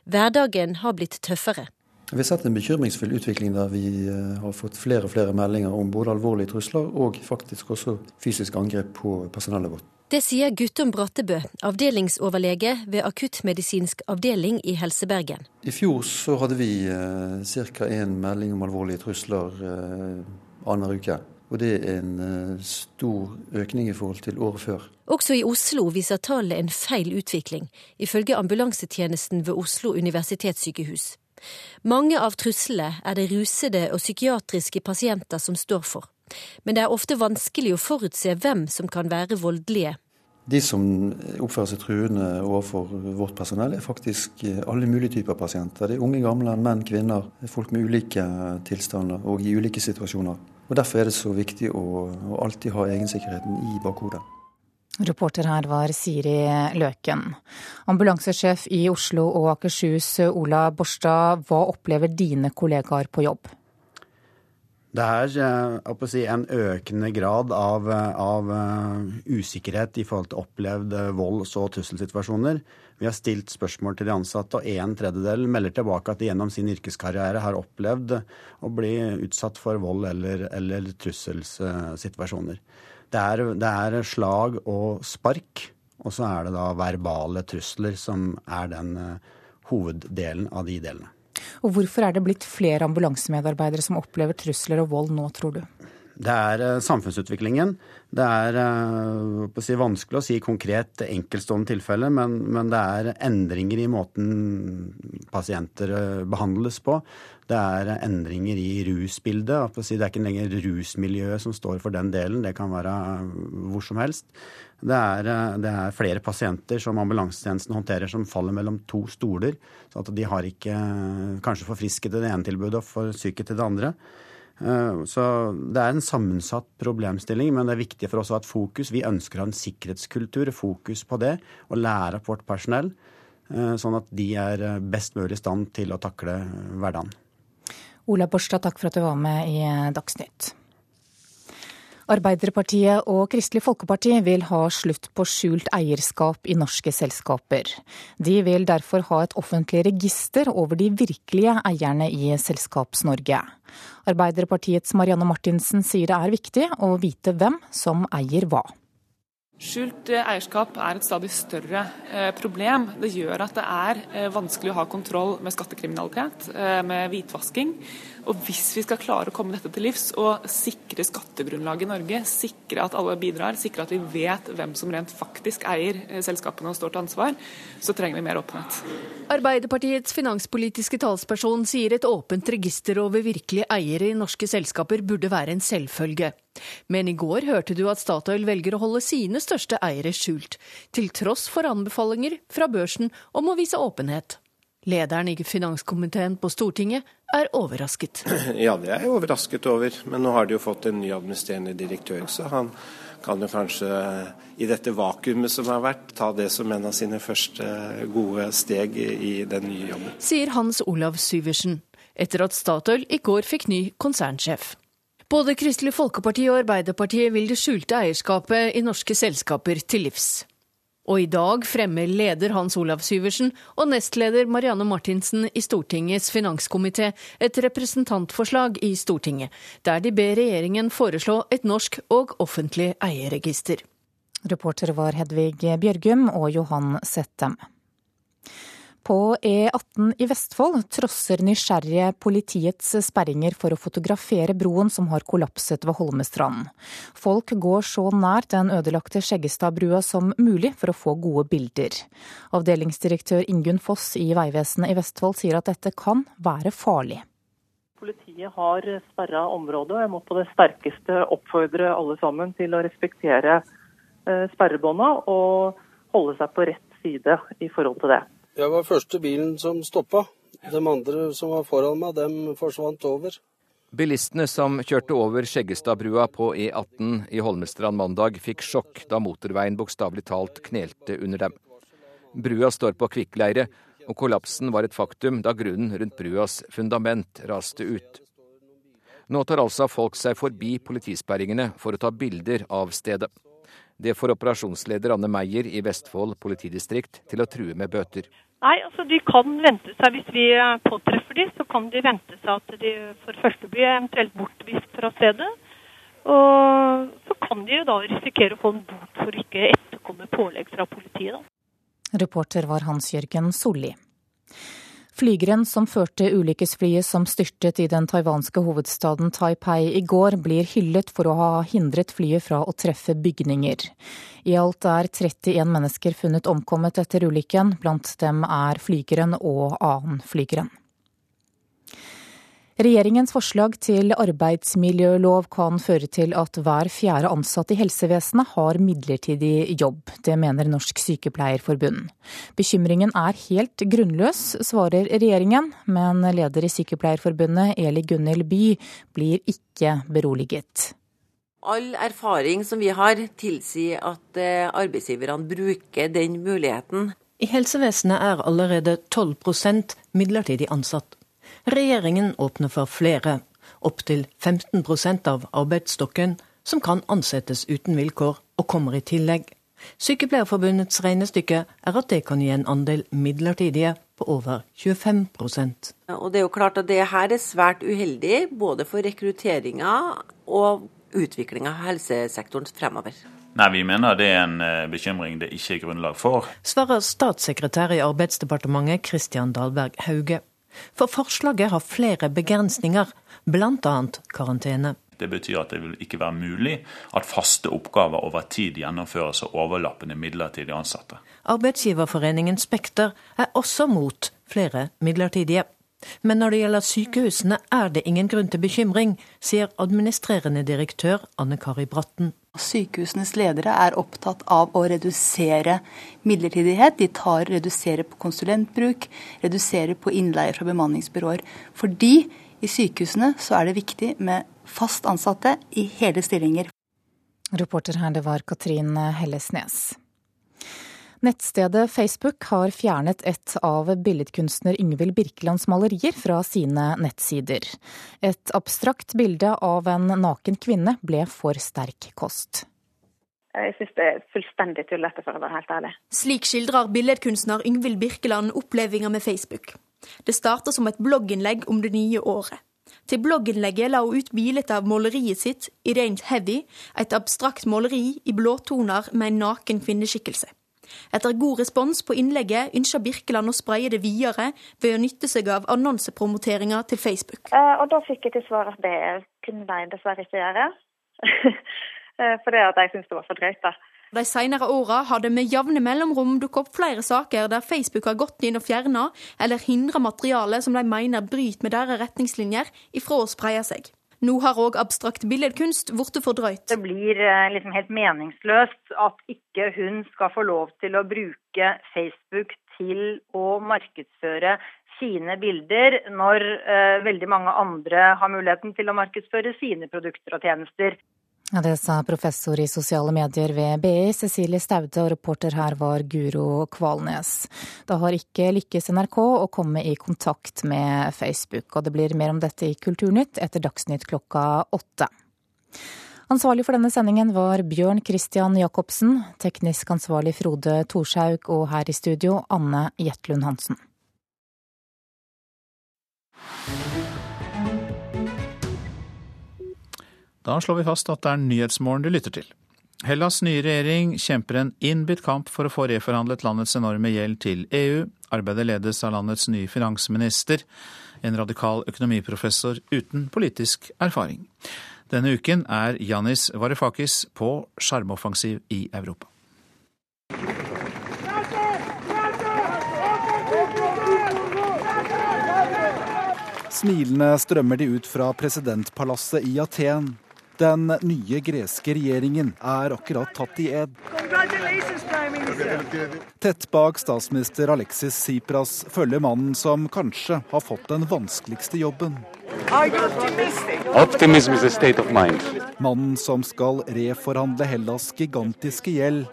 [SPEAKER 4] Hverdagen har blitt tøffere.
[SPEAKER 34] Vi har sett en bekymringsfull utvikling der vi eh, har fått flere og flere meldinger om både alvorlige trusler og faktisk også fysisk angrep på personellet vårt.
[SPEAKER 4] Det sier Guttorm Brattebø, avdelingsoverlege ved akuttmedisinsk avdeling i Helse Bergen.
[SPEAKER 34] I fjor så hadde vi eh, ca. én melding om alvorlige trusler eh, annenhver uke. Og det er en eh, stor økning i forhold til året før.
[SPEAKER 4] Også i Oslo viser tallet en feil utvikling, ifølge ambulansetjenesten ved Oslo universitetssykehus. Mange av truslene er det rusede og psykiatriske pasienter som står for. Men det er ofte vanskelig å forutse hvem som kan være voldelige.
[SPEAKER 34] De som oppfører seg truende overfor vårt personell, er faktisk alle mulige typer pasienter. Det er unge, gamle, menn, kvinner, folk med ulike tilstander og i ulike situasjoner. Og Derfor er det så viktig å, å alltid ha egensikkerheten i bakhodet.
[SPEAKER 32] Reporter her var Siri Løken. Ambulansesjef i Oslo og Akershus, Ola Borstad, hva opplever dine kollegaer på jobb?
[SPEAKER 36] Det er eh, si, en økende grad av, av, eh, usikkerhet i forhold til opplevd eh, volds- og trusselsituasjoner. Vi har stilt spørsmål til de ansatte, og en tredjedel melder tilbake at de gjennom sin yrkeskarriere har opplevd å bli utsatt for vold eller, eller trusselsituasjoner. Det er, det er slag og spark, og så er det da verbale trusler som er den uh, hoveddelen av de delene.
[SPEAKER 32] Og Hvorfor er det blitt flere ambulansemedarbeidere som opplever trusler og vold nå, tror du?
[SPEAKER 36] Det er uh, samfunnsutviklingen. Det er uh, å si, vanskelig å si konkret enkeltstående tilfelle, men, men, det er endringer i måten pasienter behandles på. Det er endringer i rusbildet. Det er ikke lenger rusmiljøet som står for den delen, det kan være hvor som helst. Det er, det er flere pasienter som ambulansetjenesten håndterer som faller mellom to stoler. Så at de har ikke kanskje forfrisket det ene tilbudet og for syke til det andre. Så det er en sammensatt problemstilling, men det er viktig for oss å ha et fokus. Vi ønsker å ha en sikkerhetskultur, fokus på det, og lære opp vårt personell. Sånn at de er best mulig i stand til å takle hverdagen.
[SPEAKER 32] Ola Borstad, takk for at du var med i Dagsnytt. Arbeiderpartiet og Kristelig Folkeparti vil ha slutt på skjult eierskap i norske selskaper. De vil derfor ha et offentlig register over de virkelige eierne i Selskaps-Norge. Arbeiderpartiets Marianne Martinsen sier det er viktig å vite hvem som eier hva.
[SPEAKER 37] Skjult eh, eierskap er et stadig større eh, problem. Det gjør at det er eh, vanskelig å ha kontroll med skattekriminalitet, med hvitvasking. Og hvis vi skal klare å komme dette til livs og sikre skattegrunnlaget i Norge, sikre at alle bidrar, sikre at vi vet hvem som rent faktisk eier selskapene og står til ansvar, så trenger vi mer åpenhet.
[SPEAKER 38] Arbeiderpartiets finanspolitiske talsperson sier et åpent register over virkelige eiere i norske selskaper burde være en selvfølge. Men i går hørte du at Statoil velger å holde sine største eiere skjult, til tross for anbefalinger fra børsen om å vise åpenhet. Lederen i finanskomiteen på Stortinget er overrasket.
[SPEAKER 24] Ja, det er jeg overrasket over. Men nå har de jo fått en ny administrerende direktør, så han kan jo kanskje i dette vakuumet som har vært, ta det som en av sine første gode steg i den nye jobben.
[SPEAKER 38] Sier Hans Olav Syversen. etter at Statoil i går fikk ny konsernsjef. Både Kristelig Folkeparti og Arbeiderpartiet vil det skjulte eierskapet i norske selskaper til livs. Og i dag fremmer leder Hans Olav Syversen og nestleder Marianne Martinsen i Stortingets finanskomité et representantforslag i Stortinget, der de ber regjeringen foreslå et norsk og offentlig eierregister.
[SPEAKER 32] Reportere var Hedvig Bjørgum og Johan Settem. På E18 i Vestfold trosser nysgjerrige politiets sperringer for å fotografere broen som har kollapset ved Holmestrand. Folk går så nær den ødelagte Skjeggestadbrua som mulig for å få gode bilder. Avdelingsdirektør Ingunn Foss i Vegvesenet i Vestfold sier at dette kan være farlig.
[SPEAKER 40] Politiet har sperra området, og jeg må på det sterkeste oppfordre alle sammen til å respektere eh, sperrebånda og holde seg på rett side i forhold til det.
[SPEAKER 59] Jeg var første bilen som stoppa. De andre som var foran meg, dem forsvant over.
[SPEAKER 42] Bilistene som kjørte over Skjeggestadbrua på E18 i Holmestrand mandag, fikk sjokk da motorveien bokstavelig talt knelte under dem. Brua står på kvikkleire, og kollapsen var et faktum da grunnen rundt bruas fundament raste ut. Nå tar altså folk seg forbi politisperringene for å ta bilder av stedet. Det får operasjonsleder Anne Meyer i Vestfold politidistrikt til å true med bøter.
[SPEAKER 60] Nei, altså De kan vente seg, Hvis vi påtreffer de, så kan de vente seg at de for første blir eventuelt bortvist fra stedet. Og så kan de jo da risikere å få en bot for å ikke etterkomme pålegg fra politiet. da.
[SPEAKER 32] Reporter var Hans Jørgen Solli. Flygeren som førte ulykkesflyet som styrtet i den taiwanske hovedstaden Taipei i går, blir hyllet for å ha hindret flyet fra å treffe bygninger. I alt er 31 mennesker funnet omkommet etter ulykken, blant dem er flygeren og annen flygeren. Regjeringens forslag til arbeidsmiljølov kan føre til at hver fjerde ansatt i helsevesenet har midlertidig jobb. Det mener Norsk Sykepleierforbund. Bekymringen er helt grunnløs, svarer regjeringen, men leder i Sykepleierforbundet, Eli Gunhild By, blir ikke beroliget.
[SPEAKER 2] All erfaring som vi har, tilsier at eh, arbeidsgiverne bruker den muligheten.
[SPEAKER 4] I helsevesenet er allerede 12% midlertidig ansatt. Regjeringen åpner for flere, opptil 15% av arbeidsstokken, som kan ansettes uten vilkår og kommer i tillegg. Sykepleierforbundets regnestykke er at det kan gi en andel midlertidige på over 25%
[SPEAKER 2] Og Det er jo klart at det her er svært uheldig, både for rekrutteringa og utviklinga av helsesektoren fremover.
[SPEAKER 5] Nei, Vi mener det er en eh, bekymring det ikke er grunnlag for.
[SPEAKER 4] Svarer statssekretær i Arbeidsdepartementet Christian Dahlberg Hauge. For forslaget har flere begrensninger, bl.a. karantene.
[SPEAKER 5] Det betyr at det vil ikke være mulig at faste oppgaver over tid gjennomføres av overlappende midlertidig ansatte.
[SPEAKER 4] Arbeidsgiverforeningen Spekter er også mot flere midlertidige. Men når det gjelder sykehusene er det ingen grunn til bekymring, sier administrerende direktør Anne Kari Bratten.
[SPEAKER 48] Sykehusenes ledere er opptatt av å redusere midlertidighet. De tar reduserer på konsulentbruk, reduserer på innleie fra bemanningsbyråer. Fordi i sykehusene så er det viktig med fast ansatte i hele stillinger.
[SPEAKER 32] Reporter her, det var Katrin Hellesnes. Nettstedet Facebook har fjernet et av billedkunstner Yngvild Birkelands malerier fra sine nettsider. Et abstrakt bilde av en naken kvinne ble for sterk kost.
[SPEAKER 61] Jeg syns det er fullstendig tullete, for å være helt ærlig.
[SPEAKER 62] Slik skildrer billedkunstner Yngvild Birkeland opplevelsen med Facebook. Det starter som et blogginnlegg om det nye året. Til blogginnlegget la hun ut bilde av maleriet sitt, i rent Heavy, et abstrakt maleri i blåtoner med en naken kvinneskikkelse. Etter god respons på innlegget ønsker Birkeland å spreie det videre ved å nytte seg av annonsepromoteringa til Facebook.
[SPEAKER 61] Eh, og da fikk jeg til svar at det kunne de dessverre ikke gjøre. Eh, fordi at jeg syntes det var for drøyt.
[SPEAKER 62] De senere åra har det med jevne mellomrom dukket opp flere saker der Facebook har gått inn og fjerna eller hindra materiale som de mener bryter med deres retningslinjer, ifra å spreie seg. Nå har òg abstrakt billedkunst blitt fordrøyt.
[SPEAKER 61] Det blir eh, liksom helt meningsløst at ikke hun skal få lov til å bruke Facebook til å markedsføre sine bilder, når eh, veldig mange andre har muligheten til å markedsføre sine produkter og tjenester.
[SPEAKER 32] Ja, det sa professor i sosiale medier ved BI, Cecilie Staude, og reporter her var Guro Kvalnes. Det har ikke lykkes NRK å komme i kontakt med Facebook, og det blir mer om dette i Kulturnytt etter Dagsnytt klokka åtte. Ansvarlig for denne sendingen var Bjørn Christian Jacobsen, teknisk ansvarlig Frode Thorshaug og her i studio Anne Jetlund Hansen.
[SPEAKER 63] Da slår vi fast at det er Nyhetsmorgen du lytter til. Hellas' nye regjering kjemper en innbitt kamp for å få reforhandlet landets enorme gjeld til EU. Arbeidet ledes av landets nye finansminister, en radikal økonomiprofessor uten politisk erfaring. Denne uken er Janis Varoufakis på sjarmoffensiv i Europa.
[SPEAKER 64] Smilende strømmer de ut fra presidentpalasset i Aten. Den nye greske regjeringen er akkurat tatt i ed. Tett bak statsminister Alexis Tsipras følger mannen som kanskje har fått den vanskeligste jobben.
[SPEAKER 65] Optimism is a state of mind.
[SPEAKER 64] Mannen som skal reforhandle Hellas' gigantiske gjeld.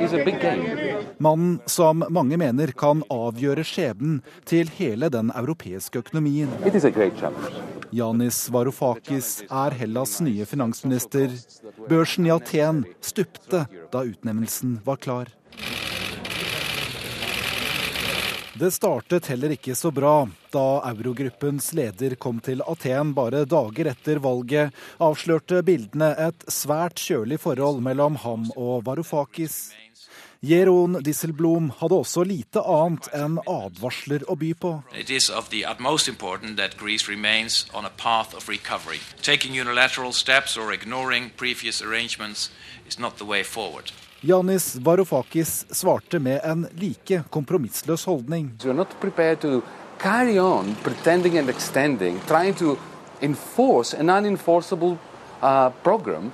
[SPEAKER 65] Is a big game.
[SPEAKER 64] Mannen som mange mener kan avgjøre skjebnen til hele den europeiske økonomien.
[SPEAKER 65] It is a great challenge.
[SPEAKER 64] Yanis Varoufakis er Hellas' nye finansminister. Børsen i Aten stupte da utnevnelsen var klar. Det startet heller ikke så bra da eurogruppens leder kom til Aten bare dager etter valget, avslørte bildene et svært kjølig forhold mellom ham og Varoufakis. Jeroen Disselblom hadde også lite annet enn advarsler å by på.
[SPEAKER 66] Janis is of utmost important that Greece remains on a path of recovery. Taking unilateral steps or ignoring previous arrangements is not the way forward.
[SPEAKER 64] Yanis Varoufakis svarte med en like kompromissløs holdning.
[SPEAKER 65] We are not prepared to carry on pretending and extending, trying to enforce an unenforceable uh, program.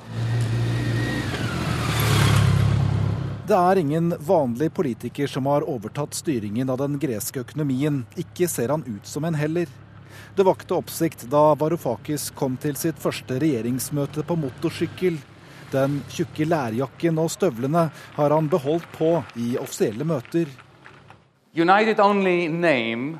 [SPEAKER 64] Det er ingen vanlig politiker som har overtatt styringen av den greske økonomien. Ikke ser han ut som en heller. Det vakte oppsikt da Varoufakis kom til sitt første regjeringsmøte på motorsykkel. Den tjukke lærjakken og støvlene har han beholdt på i offisielle møter.
[SPEAKER 65] United only name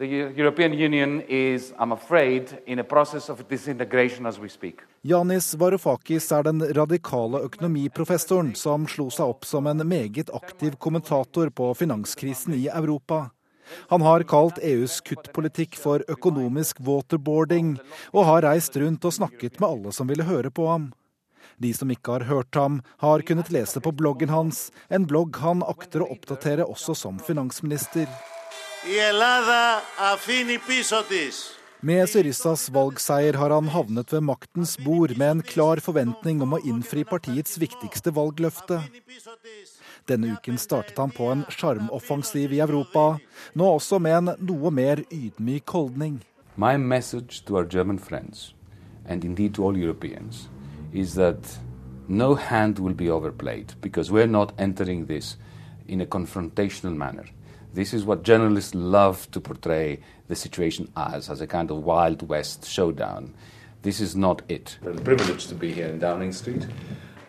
[SPEAKER 65] the European Union is, I'm afraid, in a process of disintegration as we speak.
[SPEAKER 64] Janis Varoufakis er den radikale økonomiprofessoren som slo seg opp som en meget aktiv kommentator på finanskrisen i Europa. Han har kalt EUs kuttpolitikk for økonomisk waterboarding, og har reist rundt og snakket med alle som ville høre på ham. De som ikke har hørt ham, har kunnet lese på bloggen hans, en blogg han akter å oppdatere også som finansminister. Med Syrizas valgseier har han havnet ved maktens bord med en klar forventning om å innfri partiets viktigste valgløfte. Denne uken startet han på en sjarmoffensiv i Europa, nå også med en noe mer ydmyk holdning.
[SPEAKER 65] My message to our German friends, and indeed to all Europeans, is that no hand will be overplayed because we're not entering this in a confrontational manner. This is what journalists love to portray the situation as, as a kind of Wild West showdown. This is not it. We're privileged to be here in Downing Street.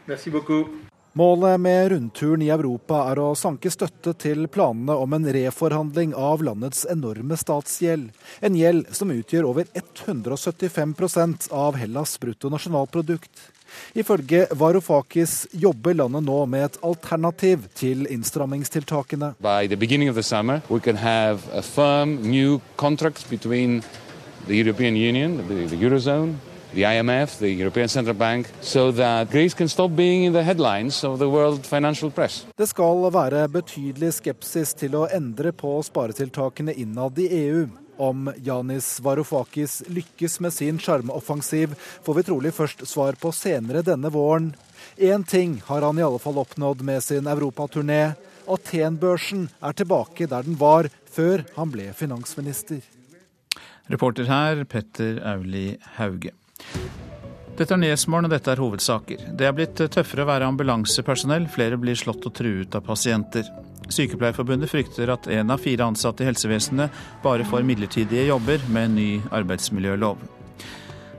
[SPEAKER 64] Merci beaucoup. Målet med rundturen i Europa er å sanke støtte til planene om en reforhandling av landets enorme statsgjeld. En gjeld som utgjør over 175% av Hellas' bruttonasjonalprodukt. Ifølge Varoufakis jobber landet nå med et alternativ til innstrammingstiltakene.
[SPEAKER 65] Summer, firm the European Union, the, the Eurozone, the IMF, the European Central Bank, so that Greece can stop being in the headlines of the world financial press.
[SPEAKER 64] Det skal være betydelig skepsis til å endre på sparetiltakene innad i EU. Om Yanis Varoufakis lykkes med sin sjarmoffensiv, får vi trolig først svar på senere denne våren. Én ting har han i alle fall oppnådd med sin europaturné. Aten-børsen er tilbake der den var før han ble finansminister.
[SPEAKER 63] Reporter her, Petter Auli Hauge. Dette er Nyhetsmorgen, og dette er hovedsaker. Det er blitt tøffere å være ambulansepersonell. Flere blir slått og truet av pasienter. Sykepleierforbundet frykter at én av fire ansatte i helsevesenet bare får midlertidige jobber med en ny arbeidsmiljølov.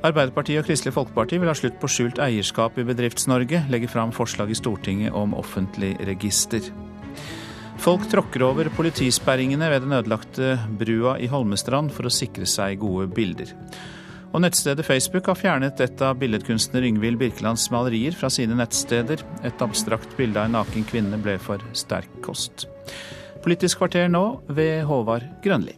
[SPEAKER 63] Arbeiderpartiet og Kristelig Folkeparti vil ha slutt på skjult eierskap i Bedrifts-Norge, legge fram forslag i Stortinget om offentlig register. Folk tråkker over politisperringene ved den ødelagte brua i Holmestrand for å sikre seg gode bilder. Og nettstedet Facebook har fjernet et av billedkunstner Yngvild Birkelands malerier fra sine nettsteder. Et abstrakt bilde av en naken kvinne ble for sterk kost. Politisk kvarter nå ved Håvard Grønli.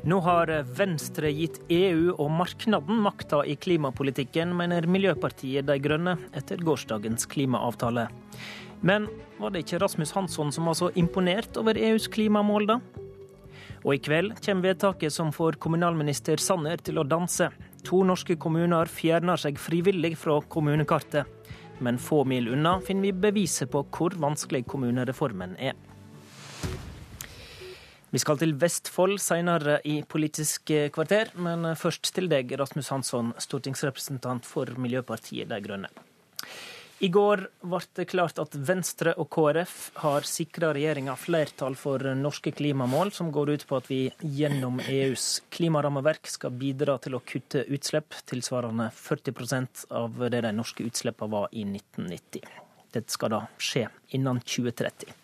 [SPEAKER 67] Nå har Venstre gitt EU og marknaden makta i klimapolitikken, mener Miljøpartiet De Grønne etter gårsdagens klimaavtale. Men var det ikke Rasmus Hansson som var så imponert over EUs klimamål, da? Og i kveld kommer vedtaket som får kommunalminister Sanner til å danse. To norske kommuner fjerner seg frivillig fra kommunekartet. Men få mil unna finner vi beviset på hvor vanskelig kommunereformen er. Vi skal til Vestfold senere i Politisk kvarter, men først til deg, Rasmus Hansson, stortingsrepresentant for Miljøpartiet De Grønne. I går ble det klart at Venstre og KrF har sikra regjeringa flertall for norske klimamål, som går ut på at vi gjennom EUs klimarammeverk skal bidra til å kutte utslipp tilsvarende 40% av det de norske utslippene var i 1990. Dette skal da skje innen 2030.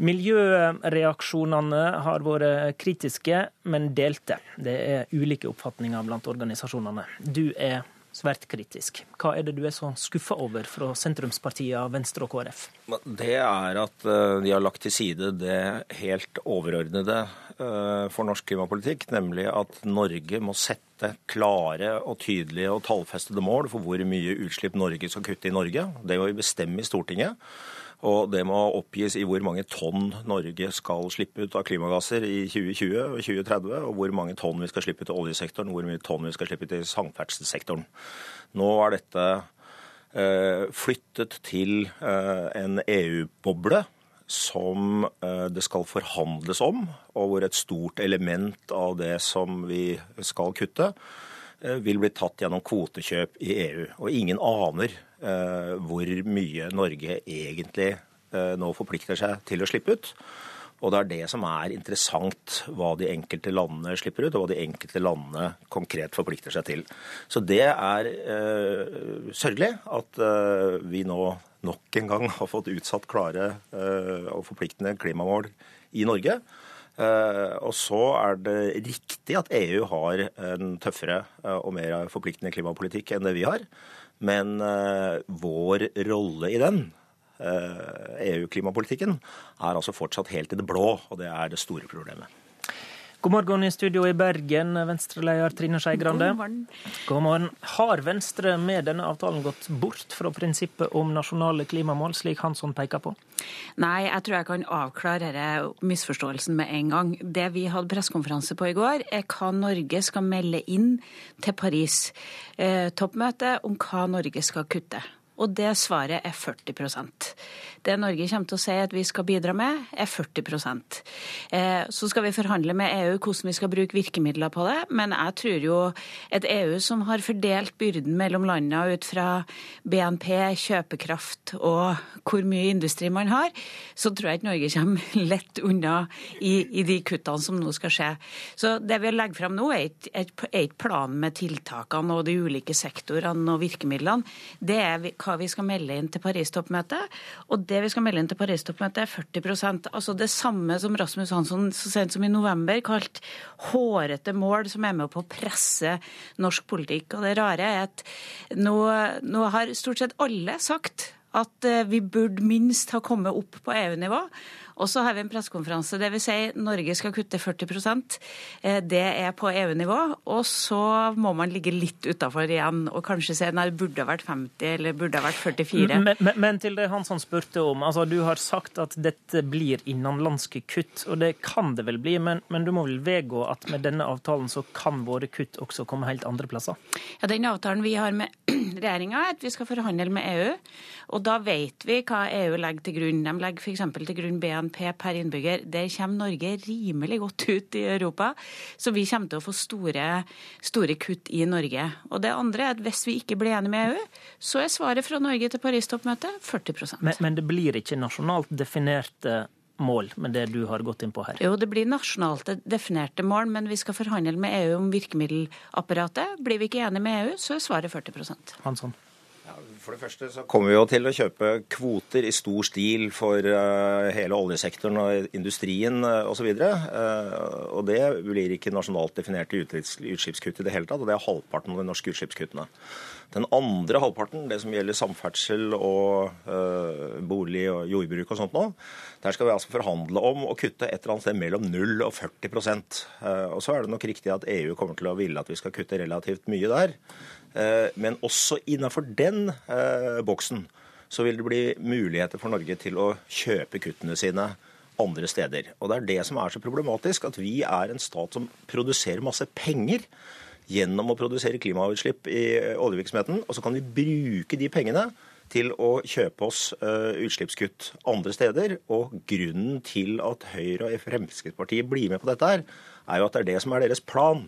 [SPEAKER 67] Miljøreaksjonene har vært kritiske, men delte. Det er ulike oppfatninger blant organisasjonene. Du er svært kritisk. Hva er det du er så skuffa over fra sentrumspartiene Venstre og KrF?
[SPEAKER 68] Det er at eh, de har lagt til side det helt overordnede eh, for norsk klimapolitikk, nemlig at Norge må sette klare og tydelige og tallfestede mål for hvor mye utslipp Norge skal kutte i Norge. Det må vi bestemme i Stortinget. Og det må oppgis i hvor mange tonn Norge skal slippe ut av klimagasser i 2020 og 2030, og hvor mange tonn vi skal slippe ut i oljesektoren, hvor mye tonn vi skal slippe ut i samferdselssektoren. Nå er dette eh, flyttet til eh, en EU-boble som eh, det skal forhandles om, og hvor et stort element av det som vi skal kutte, vil bli tatt gjennom kvotekjøp i EU. Og ingen aner Eh, hvor mye Norge egentlig eh, nå forplikter seg til å slippe ut. Og det er det som er interessant, hva de enkelte landene slipper ut, og hva de enkelte landene konkret forplikter seg til. Så det er eh, sørgelig at eh, vi nå nok en gang har fått utsatt klare eh, og forpliktende klimamål i Norge. Eh, og så er det riktig at EU har en tøffere og mer forpliktende klimapolitikk enn det vi har. Men uh, vår rolle i den, EU-klimapolitikken, er altså fortsatt helt i det blå, og det er det store problemet.
[SPEAKER 67] God morgen i studio i Bergen, Venstre-leder Trine Skei Grande. God morgen. God morgen. Har Venstre med denne avtalen gått bort fra prinsippet om nasjonale klimamål, slik Hansson peker på?
[SPEAKER 69] Nei, jeg tror jeg kan avklare denne misforståelsen med en gang. Det vi hadde pressekonferanse på i går, er hva Norge skal melde inn til Paris-toppmøtet eh, om hva Norge skal kutte. Og det svaret er 40% Det Norge kommer til å si at vi skal bidra med, er 40 eh, Så skal vi forhandle med EU hvordan vi skal bruke virkemidler på det, men jeg tror jo et EU som har fordelt byrden mellom landene ut fra BNP, kjøpekraft og hvor mye industri man har, så tror jeg ikke Norge kommer lett unna i, i de kuttene som nå skal skje. Så det vi legger fram nå, er ikke planen med tiltakene og de ulike sektorene og virkemidlene. Det er hva vi skal melde inn til Paris-toppmøtet. Og det vi skal melde inn til Paris-toppmøtet, er 40% Altså det samme som Rasmus Hansson så sent som i november kalt hårete mål som er med på å presse norsk politikk. Og det rare er at nå, nå har stort sett alle sagt at eh, vi burde minst ha kommet opp på EU-nivå. Og så har vi en pressekonferanse. Vil si Norge skal kutte 40 eh, Det er på EU-nivå. Og så må man ligge litt utafor igjen og kanskje si nei, det burde vært 50 eller burde vært 44.
[SPEAKER 67] Men, men, men, til det Hansson spurte om. altså Du har sagt at dette blir innenlandske kutt. Og det kan det vel bli, men, men du må vel vedgå at med denne avtalen så kan våre kutt også komme helt andre plasser?
[SPEAKER 69] Ja, Den avtalen vi har med regjeringa, er at vi skal forhandle med EU. Og da vet vi hva EU legger til grunn. De legger f.eks. til grunn BNP per innbygger. Der kommer Norge rimelig godt ut i Europa, så vi kommer til å få store, store kutt i Norge. Og det andre er at hvis vi ikke blir enige med EU, så er svaret fra Norge til Paris-toppmøtet 40
[SPEAKER 67] men, men det blir ikke nasjonalt definerte mål med det du har gått inn på her?
[SPEAKER 69] Jo, det blir nasjonalt definerte mål, men vi skal forhandle med EU om virkemiddelapparatet. Blir vi ikke enige med EU, så er svaret 40%
[SPEAKER 67] Hansson.
[SPEAKER 68] For det første så kommer vi jo til å kjøpe kvoter i stor stil for uh, hele oljesektoren og industrien osv. Uh, og det blir ikke nasjonalt definerte utslippskutt i det hele tatt, og det er halvparten av de norske utslippskuttene. Den andre halvparten, det som gjelder samferdsel og uh, bolig og jordbruk og sånt nå, der skal vi altså forhandle om å kutte et eller annet sted mellom 0 og 40 uh, Og så er det nok riktig at EU kommer til å ville at vi skal kutte relativt mye der. Uh, men også innenfor den boksen så vil det bli muligheter for Norge til å kjøpe kuttene sine andre steder. Og det er det som er så problematisk, at vi er en stat som produserer masse penger gjennom å produsere klimautslipp i oljevirksomheten. Og så kan vi bruke de pengene til å kjøpe oss uh, utslippskutt andre steder. Og grunnen til at Høyre og Fremskrittspartiet blir med på dette, her, er jo at det er det som er deres plan.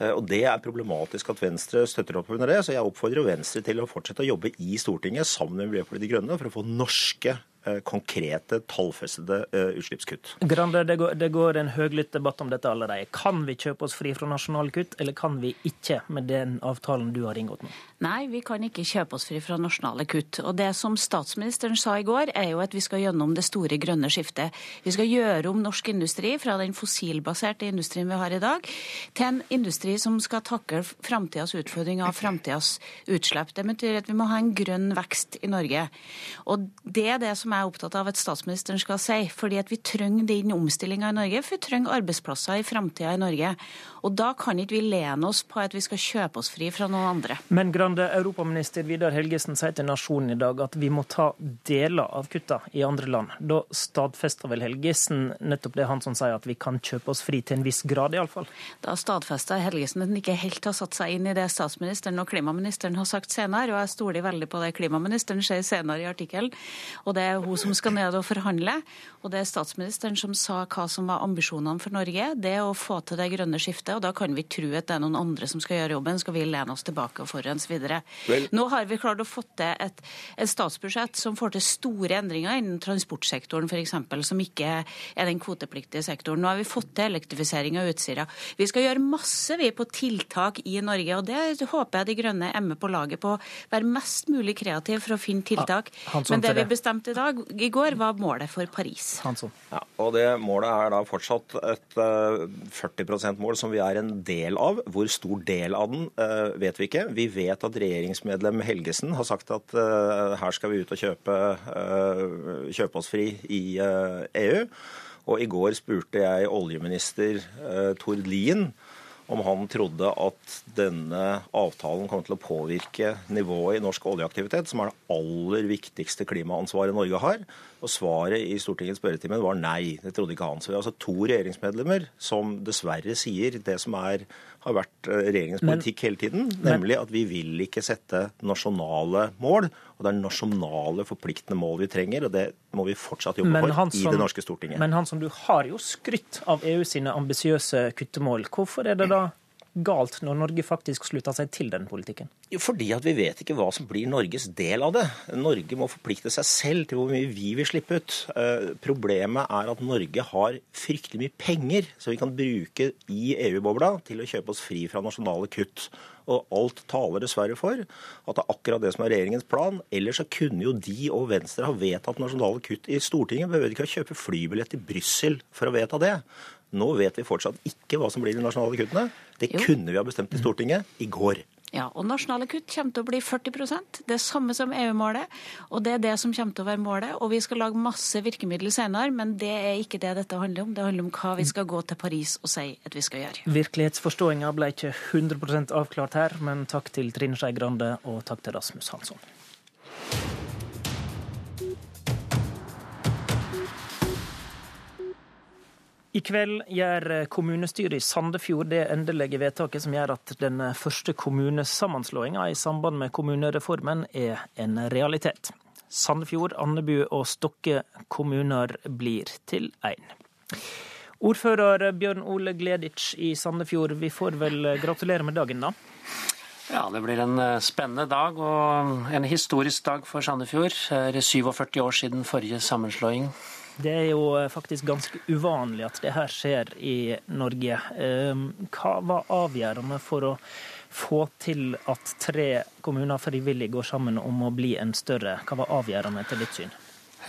[SPEAKER 68] Uh, og Det er problematisk at Venstre støtter opp under det, så jeg oppfordrer Venstre til å fortsette å jobbe i Stortinget sammen med Miljøpartiet De Grønne for å få norske Eh, konkrete, tallfestede eh, utslippskutt.
[SPEAKER 67] Grande, det går, det går en høylytt debatt om dette allerede. Kan vi kjøpe oss fri fra nasjonale kutt, eller kan vi ikke med den avtalen du har inngått med?
[SPEAKER 69] Nei, vi kan ikke kjøpe oss fri fra nasjonale kutt. Og det som statsministeren sa i går, er jo at vi skal gjennom det store grønne skiftet. Vi skal gjøre om norsk industri fra den fossilbaserte industrien vi har i dag, til en industri som skal takle framtidas utfordringer og framtidas utslipp. Det betyr at vi må ha en grønn vekst i Norge. Og det er det som jeg er opptatt av at statsministeren skal si. Fordi at vi trenger den omstillinga i Norge, for vi trenger arbeidsplasser i framtida i Norge. Og da kan ikke vi lene oss på at vi skal kjøpe oss fri fra noen andre.
[SPEAKER 67] Men Grande, europaminister Vidar Helgesen sier til Nasjonen i dag at vi må ta deler av kutta i andre land. Da stadfester vel Helgesen nettopp det han som sier at vi kan kjøpe oss fri til en viss grad, iallfall?
[SPEAKER 69] Da stadfester Helgesen at han ikke helt har satt seg inn i det statsministeren og klimaministeren har sagt senere, og jeg stoler veldig på det klimaministeren sier senere i artikkelen. Og det er hun som skal ned og forhandle. Og det er statsministeren som sa hva som var ambisjonene for Norge. Det å få til det grønne skiftet. Og da kan vi ikke tro at det er noen andre som skal gjøre jobben. Skal vi lene oss tilbake og forurense videre. Vel. Nå har vi klart å få til et, et, statsbudsjett som får til store endringer innen transportsektoren f.eks., som ikke er den kvotepliktige sektoren. Nå har vi fått til elektrifisering av Utsira. Vi skal gjøre masse vi på tiltak i Norge, og det håper jeg De Grønne er med på laget på. Være mest mulig kreativ for å finne tiltak. Men det vi bestemte i dag, i går, var målet for Paris.
[SPEAKER 68] Ja, og det målet er da fortsatt et 40 eh, %-mål som vi er en del av. Hvor stor del av den eh, vet vi ikke. Vi vet at regjeringsmedlem Helgesen har sagt at eh, her skal vi ut og kjøpe, kjøpe oss fri i EU. Og i går spurte jeg oljeminister Tord Lien om han trodde at denne avtalen kom til å påvirke nivået i norsk oljeaktivitet, som er det aller viktigste klimaansvaret Norge har. Og svaret i Stortingets spørretime var nei. Det trodde ikke han. Så vi har altså to regjeringsmedlemmer som dessverre sier det som er, har vært eh, regjeringens politikk hele tiden, nemlig at vi vil ikke sette nasjonale mål. Og det er nasjonale, forpliktende mål vi trenger, og det må vi fortsatt jobbe for som, i det norske Stortinget.
[SPEAKER 67] Men Hansson, du har jo skrytt av EU sine ambisiøse kuttemål. Hvorfor er det da galt når Norge faktisk slutter seg til den politikken?
[SPEAKER 68] Jo, fordi at vi vet ikke hva som blir Norges del av det. Norge må forplikte seg selv til hvor mye vi vil slippe ut. Eh, problemet er at Norge har fryktelig mye penger som vi kan bruke i EU-bobla til å kjøpe oss fri fra nasjonale kutt. Og alt taler dessverre for at det er akkurat det som er regjeringens plan. Ellers så kunne jo de og Venstre ha vedtatt nasjonale kutt i Stortinget. Behøver ikke å kjøpe flybillett til Brussel for å vedta det. Nå vet vi fortsatt ikke hva som blir de nasjonale kuttene. Det jo. kunne vi ha bestemt i Stortinget i går.
[SPEAKER 69] Ja, og nasjonale kutt kommer til å bli 40% det samme som EU-målet. Og det er det som kommer til å være målet. Og vi skal lage masse virkemidler senere, men det er ikke det dette handler om. Det handler om hva vi skal gå til Paris og si at vi skal gjøre.
[SPEAKER 67] Virkelighetsforståinga ble ikke 100% avklart her, men takk til Trine Skei Grande og takk til Rasmus Hansson. I kveld gjør kommunestyret i Sandefjord det endelige vedtaket som gjør at den første kommunesammenslåinga i samband med kommunereformen er en realitet. Sandefjord, Andebu og Stokke kommuner blir til én. Ordfører Bjørn Ole Gleditsch i Sandefjord, vi får vel gratulere med dagen, da?
[SPEAKER 70] Ja, det blir en eh, spennende dag og en historisk dag for Sandefjord. Det er 47 år siden forrige sammenslåing.
[SPEAKER 67] Det er jo eh, faktisk ganske uvanlig at det her skjer i Norge. Ehm, hva var avgjørende for å få til at tre kommuner frivillig går sammen om å bli en større? Hva var avgjørende etter ditt syn?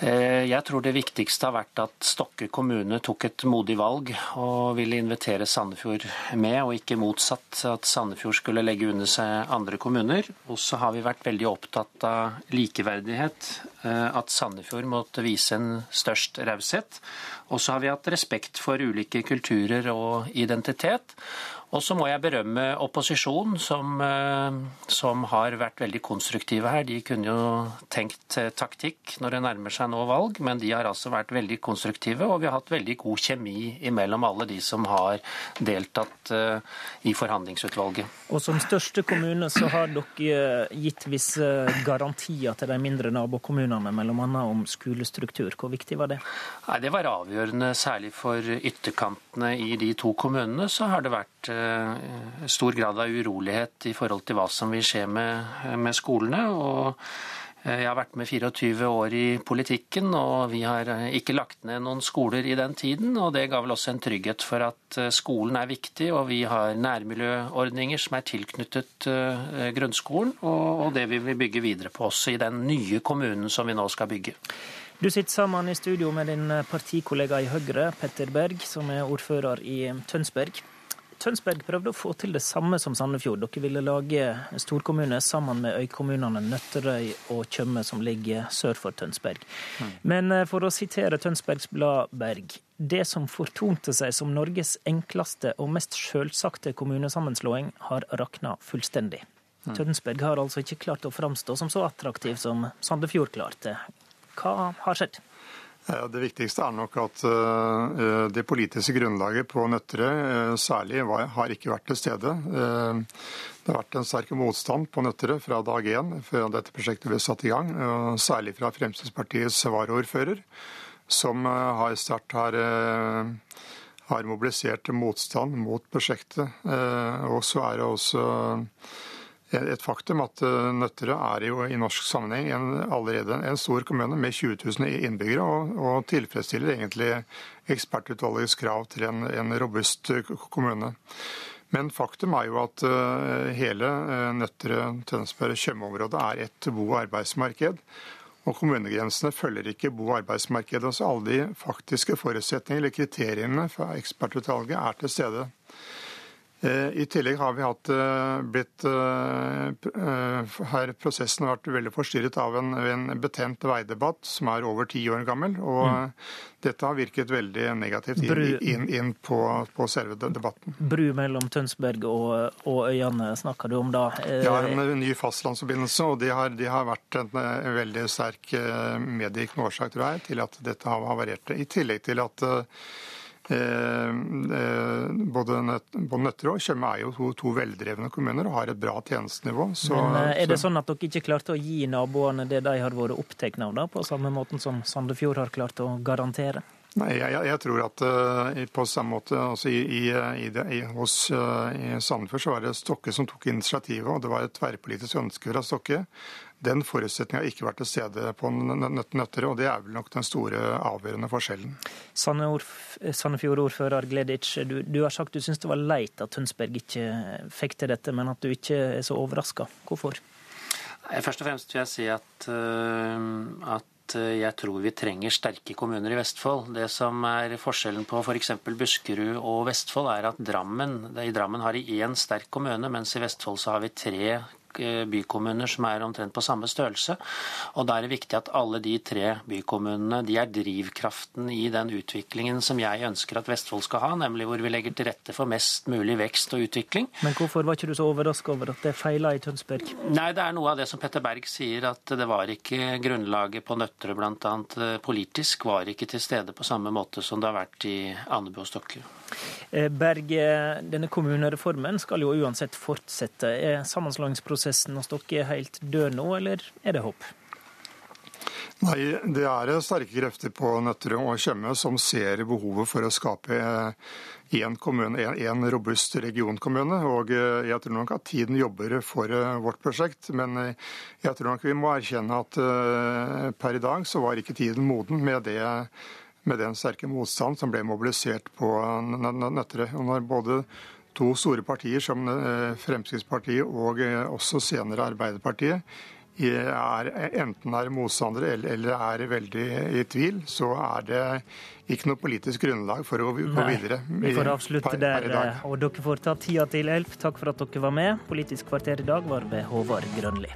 [SPEAKER 70] Eh, jeg tror det viktigste har vært at Stokke kommune tok et modig valg og ville invitere Sandefjord med, og ikke motsatt at Sandefjord skulle legge under seg andre kommuner. Og så har vi vært veldig opptatt av likeverdighet, eh, at Sandefjord måtte vise en størst raushet. Og så har vi hatt respekt for ulike kulturer og identitet. Og så må jeg berømme opposisjonen, som, eh, som, har vært veldig konstruktive her. De kunne jo tenkt eh, taktikk når det nærmer seg nå valg, men de har altså vært veldig konstruktive. Og vi har hatt veldig god kjemi imellom alle de som har deltatt eh, i forhandlingsutvalget.
[SPEAKER 67] Og som største kommune så har dere gitt visse garantier til de mindre nabokommunene, bl.a. om skolestruktur. Hvor viktig var det?
[SPEAKER 70] Nei, Det var avgjørende, særlig for ytterkantene i de to kommunene. Så har det vært stor grad av urolighet i forhold til hva som vil skje med, med skolene. og eh, jeg har vært med 24 år i politikken, og vi har ikke lagt ned noen skoler i den tiden. og Det ga vel også en trygghet for at eh, skolen er viktig, og vi har nærmiljøordninger som er tilknyttet grunnskolen. Og det vil vi bygge videre på også i den nye kommunen som vi nå skal bygge.
[SPEAKER 67] Du sitter sammen i studio med din partikollega i Høyre, Petter Berg, som er ordfører i Tønsberg. Tønsberg prøvde å få til det samme som Sandefjord. Dere ville lage storkommune sammen med øykommunene Nøtterøy og Tjøme, som ligger sør for Tønsberg. Mm. Men eh, for å sitere Tønsbergs Blad Berg. Det som fortonte seg som Norges enkleste og mest sjølsagte kommunesammenslåing, har rakna fullstendig. Mm. Tønsberg har altså ikke klart å framstå som så attraktiv som Sandefjord klarte. Hva har skjedd?
[SPEAKER 71] Det viktigste er nok at eh, det politiske grunnlaget på Nøtterøy eh, særlig har ikke vært til stede. Eh, det har vært en sterk motstand på Nøtterøy fra dag én før dette prosjektet ble satt i gang. Særlig fra Fremskrittspartiets varaordfører, som har sterkt har, har mobilisert motstand mot prosjektet. Og så er det også et faktum at eh, Nøtterøy er jo i norsk sammenheng en, allerede en stor kommune med 20 000 innbyggere, og, og tilfredsstiller egentlig ekspertutvalgets krav til en, en robust kommune. Men faktum er jo at uh, hele uh, Nøtterøy, Tønsberg, Tjøme-området er et bo- og arbeidsmarked. Og kommunegrensene følger ikke bo- og arbeidsmarkedet. Så alle de faktiske forutsetningene eller kriteriene fra ekspertutvalget er til stede. Eh, I tillegg har vi hatt eh, blitt eh, Her prosessen har vært veldig forstyrret av en, en betent veidebatt som er over ti år gammel. Og mm. dette har virket veldig negativt inn, inn, inn på, på, selve debatten.
[SPEAKER 67] Bru mellom Tønsberg og, og øyene snakker du om da?
[SPEAKER 71] Ja, en ny fastlandsforbindelse. Og det har, de har vært en, en veldig sterk medvirkende årsak tror jeg, til at dette har havarert. I tillegg til at Eh, eh, både Nøtterøy og Tjøme er jo to, to, veldrevne kommuner og har et bra tjenestenivå.
[SPEAKER 67] Så, Men eh, Er det sånn at dere ikke klarte å gi naboene det de har vært opptatt av, da, på samme måten som Sandefjord har klart å garantere?
[SPEAKER 71] Nei, jeg, jeg, tror at uh, på samme måte altså i, i, i, det, hos uh, Sandefjord så var det Stokke som tok initiativet, og det var et tverrpolitisk ønske fra Stokke den forutsetninga har ikke vært til stede på Nøtterøy, og det er vel nok den store avgjørende forskjellen.
[SPEAKER 67] Sandefjord-ordfører Gleditsch, du, du, har sagt du syns det var leit at Tønsberg ikke fikk til dette, men at du ikke er så overraska. Hvorfor?
[SPEAKER 70] Først og fremst vil jeg si at, uh, at eh, jeg tror vi trenger sterke kommuner i Vestfold. Det som er forskjellen på f.eks. For Buskerud og Vestfold, er at Drammen, i Drammen har de én sterk kommune, mens i Vestfold så har vi tre Eh, bykommuner som er omtrent på samme størrelse. Og Da er det viktig at alle de tre bykommunene de er drivkraften i den utviklingen som jeg ønsker at Vestfold skal ha, nemlig hvor vi legger til rette for mest mulig vekst og utvikling.
[SPEAKER 67] Men hvorfor var ikke du så overrasket over at det feila i Tønsberg?
[SPEAKER 70] Nei, det er noe av det som Petter Berg sier, at det var ikke grunnlaget på Nøtterøy bl.a. Eh, politisk var ikke til stede på samme måte som det har vært i Andebu og Stokke.
[SPEAKER 67] Eh, Berg, denne kommunereformen skal jo uansett fortsette. Er sammenslåingsprosessen hos dere helt død nå, eller er det håp?
[SPEAKER 71] Nei, Det er sterke krefter på Nøtterøy og Tjøme som ser behovet for å skape én kommune, en, robust regionkommune. og eh, Jeg tror nok at tiden jobber for eh, vårt prosjekt. Men eh, jeg tror nok vi må erkjenne at per i dag så var ikke tiden moden med det med den sterke motstand som ble mobilisert på Nøtterøy. Når både to store partier som Fremskrittspartiet og også senere Arbeiderpartiet er, enten er motstandere eller er veldig i tvil, så er det ikke noe politisk grunnlag for å gå videre.
[SPEAKER 67] Vi får avslutte der, og dere får ta tida til elf. Takk for at dere var med. Politisk kvarter i dag var ved Håvard Grønli.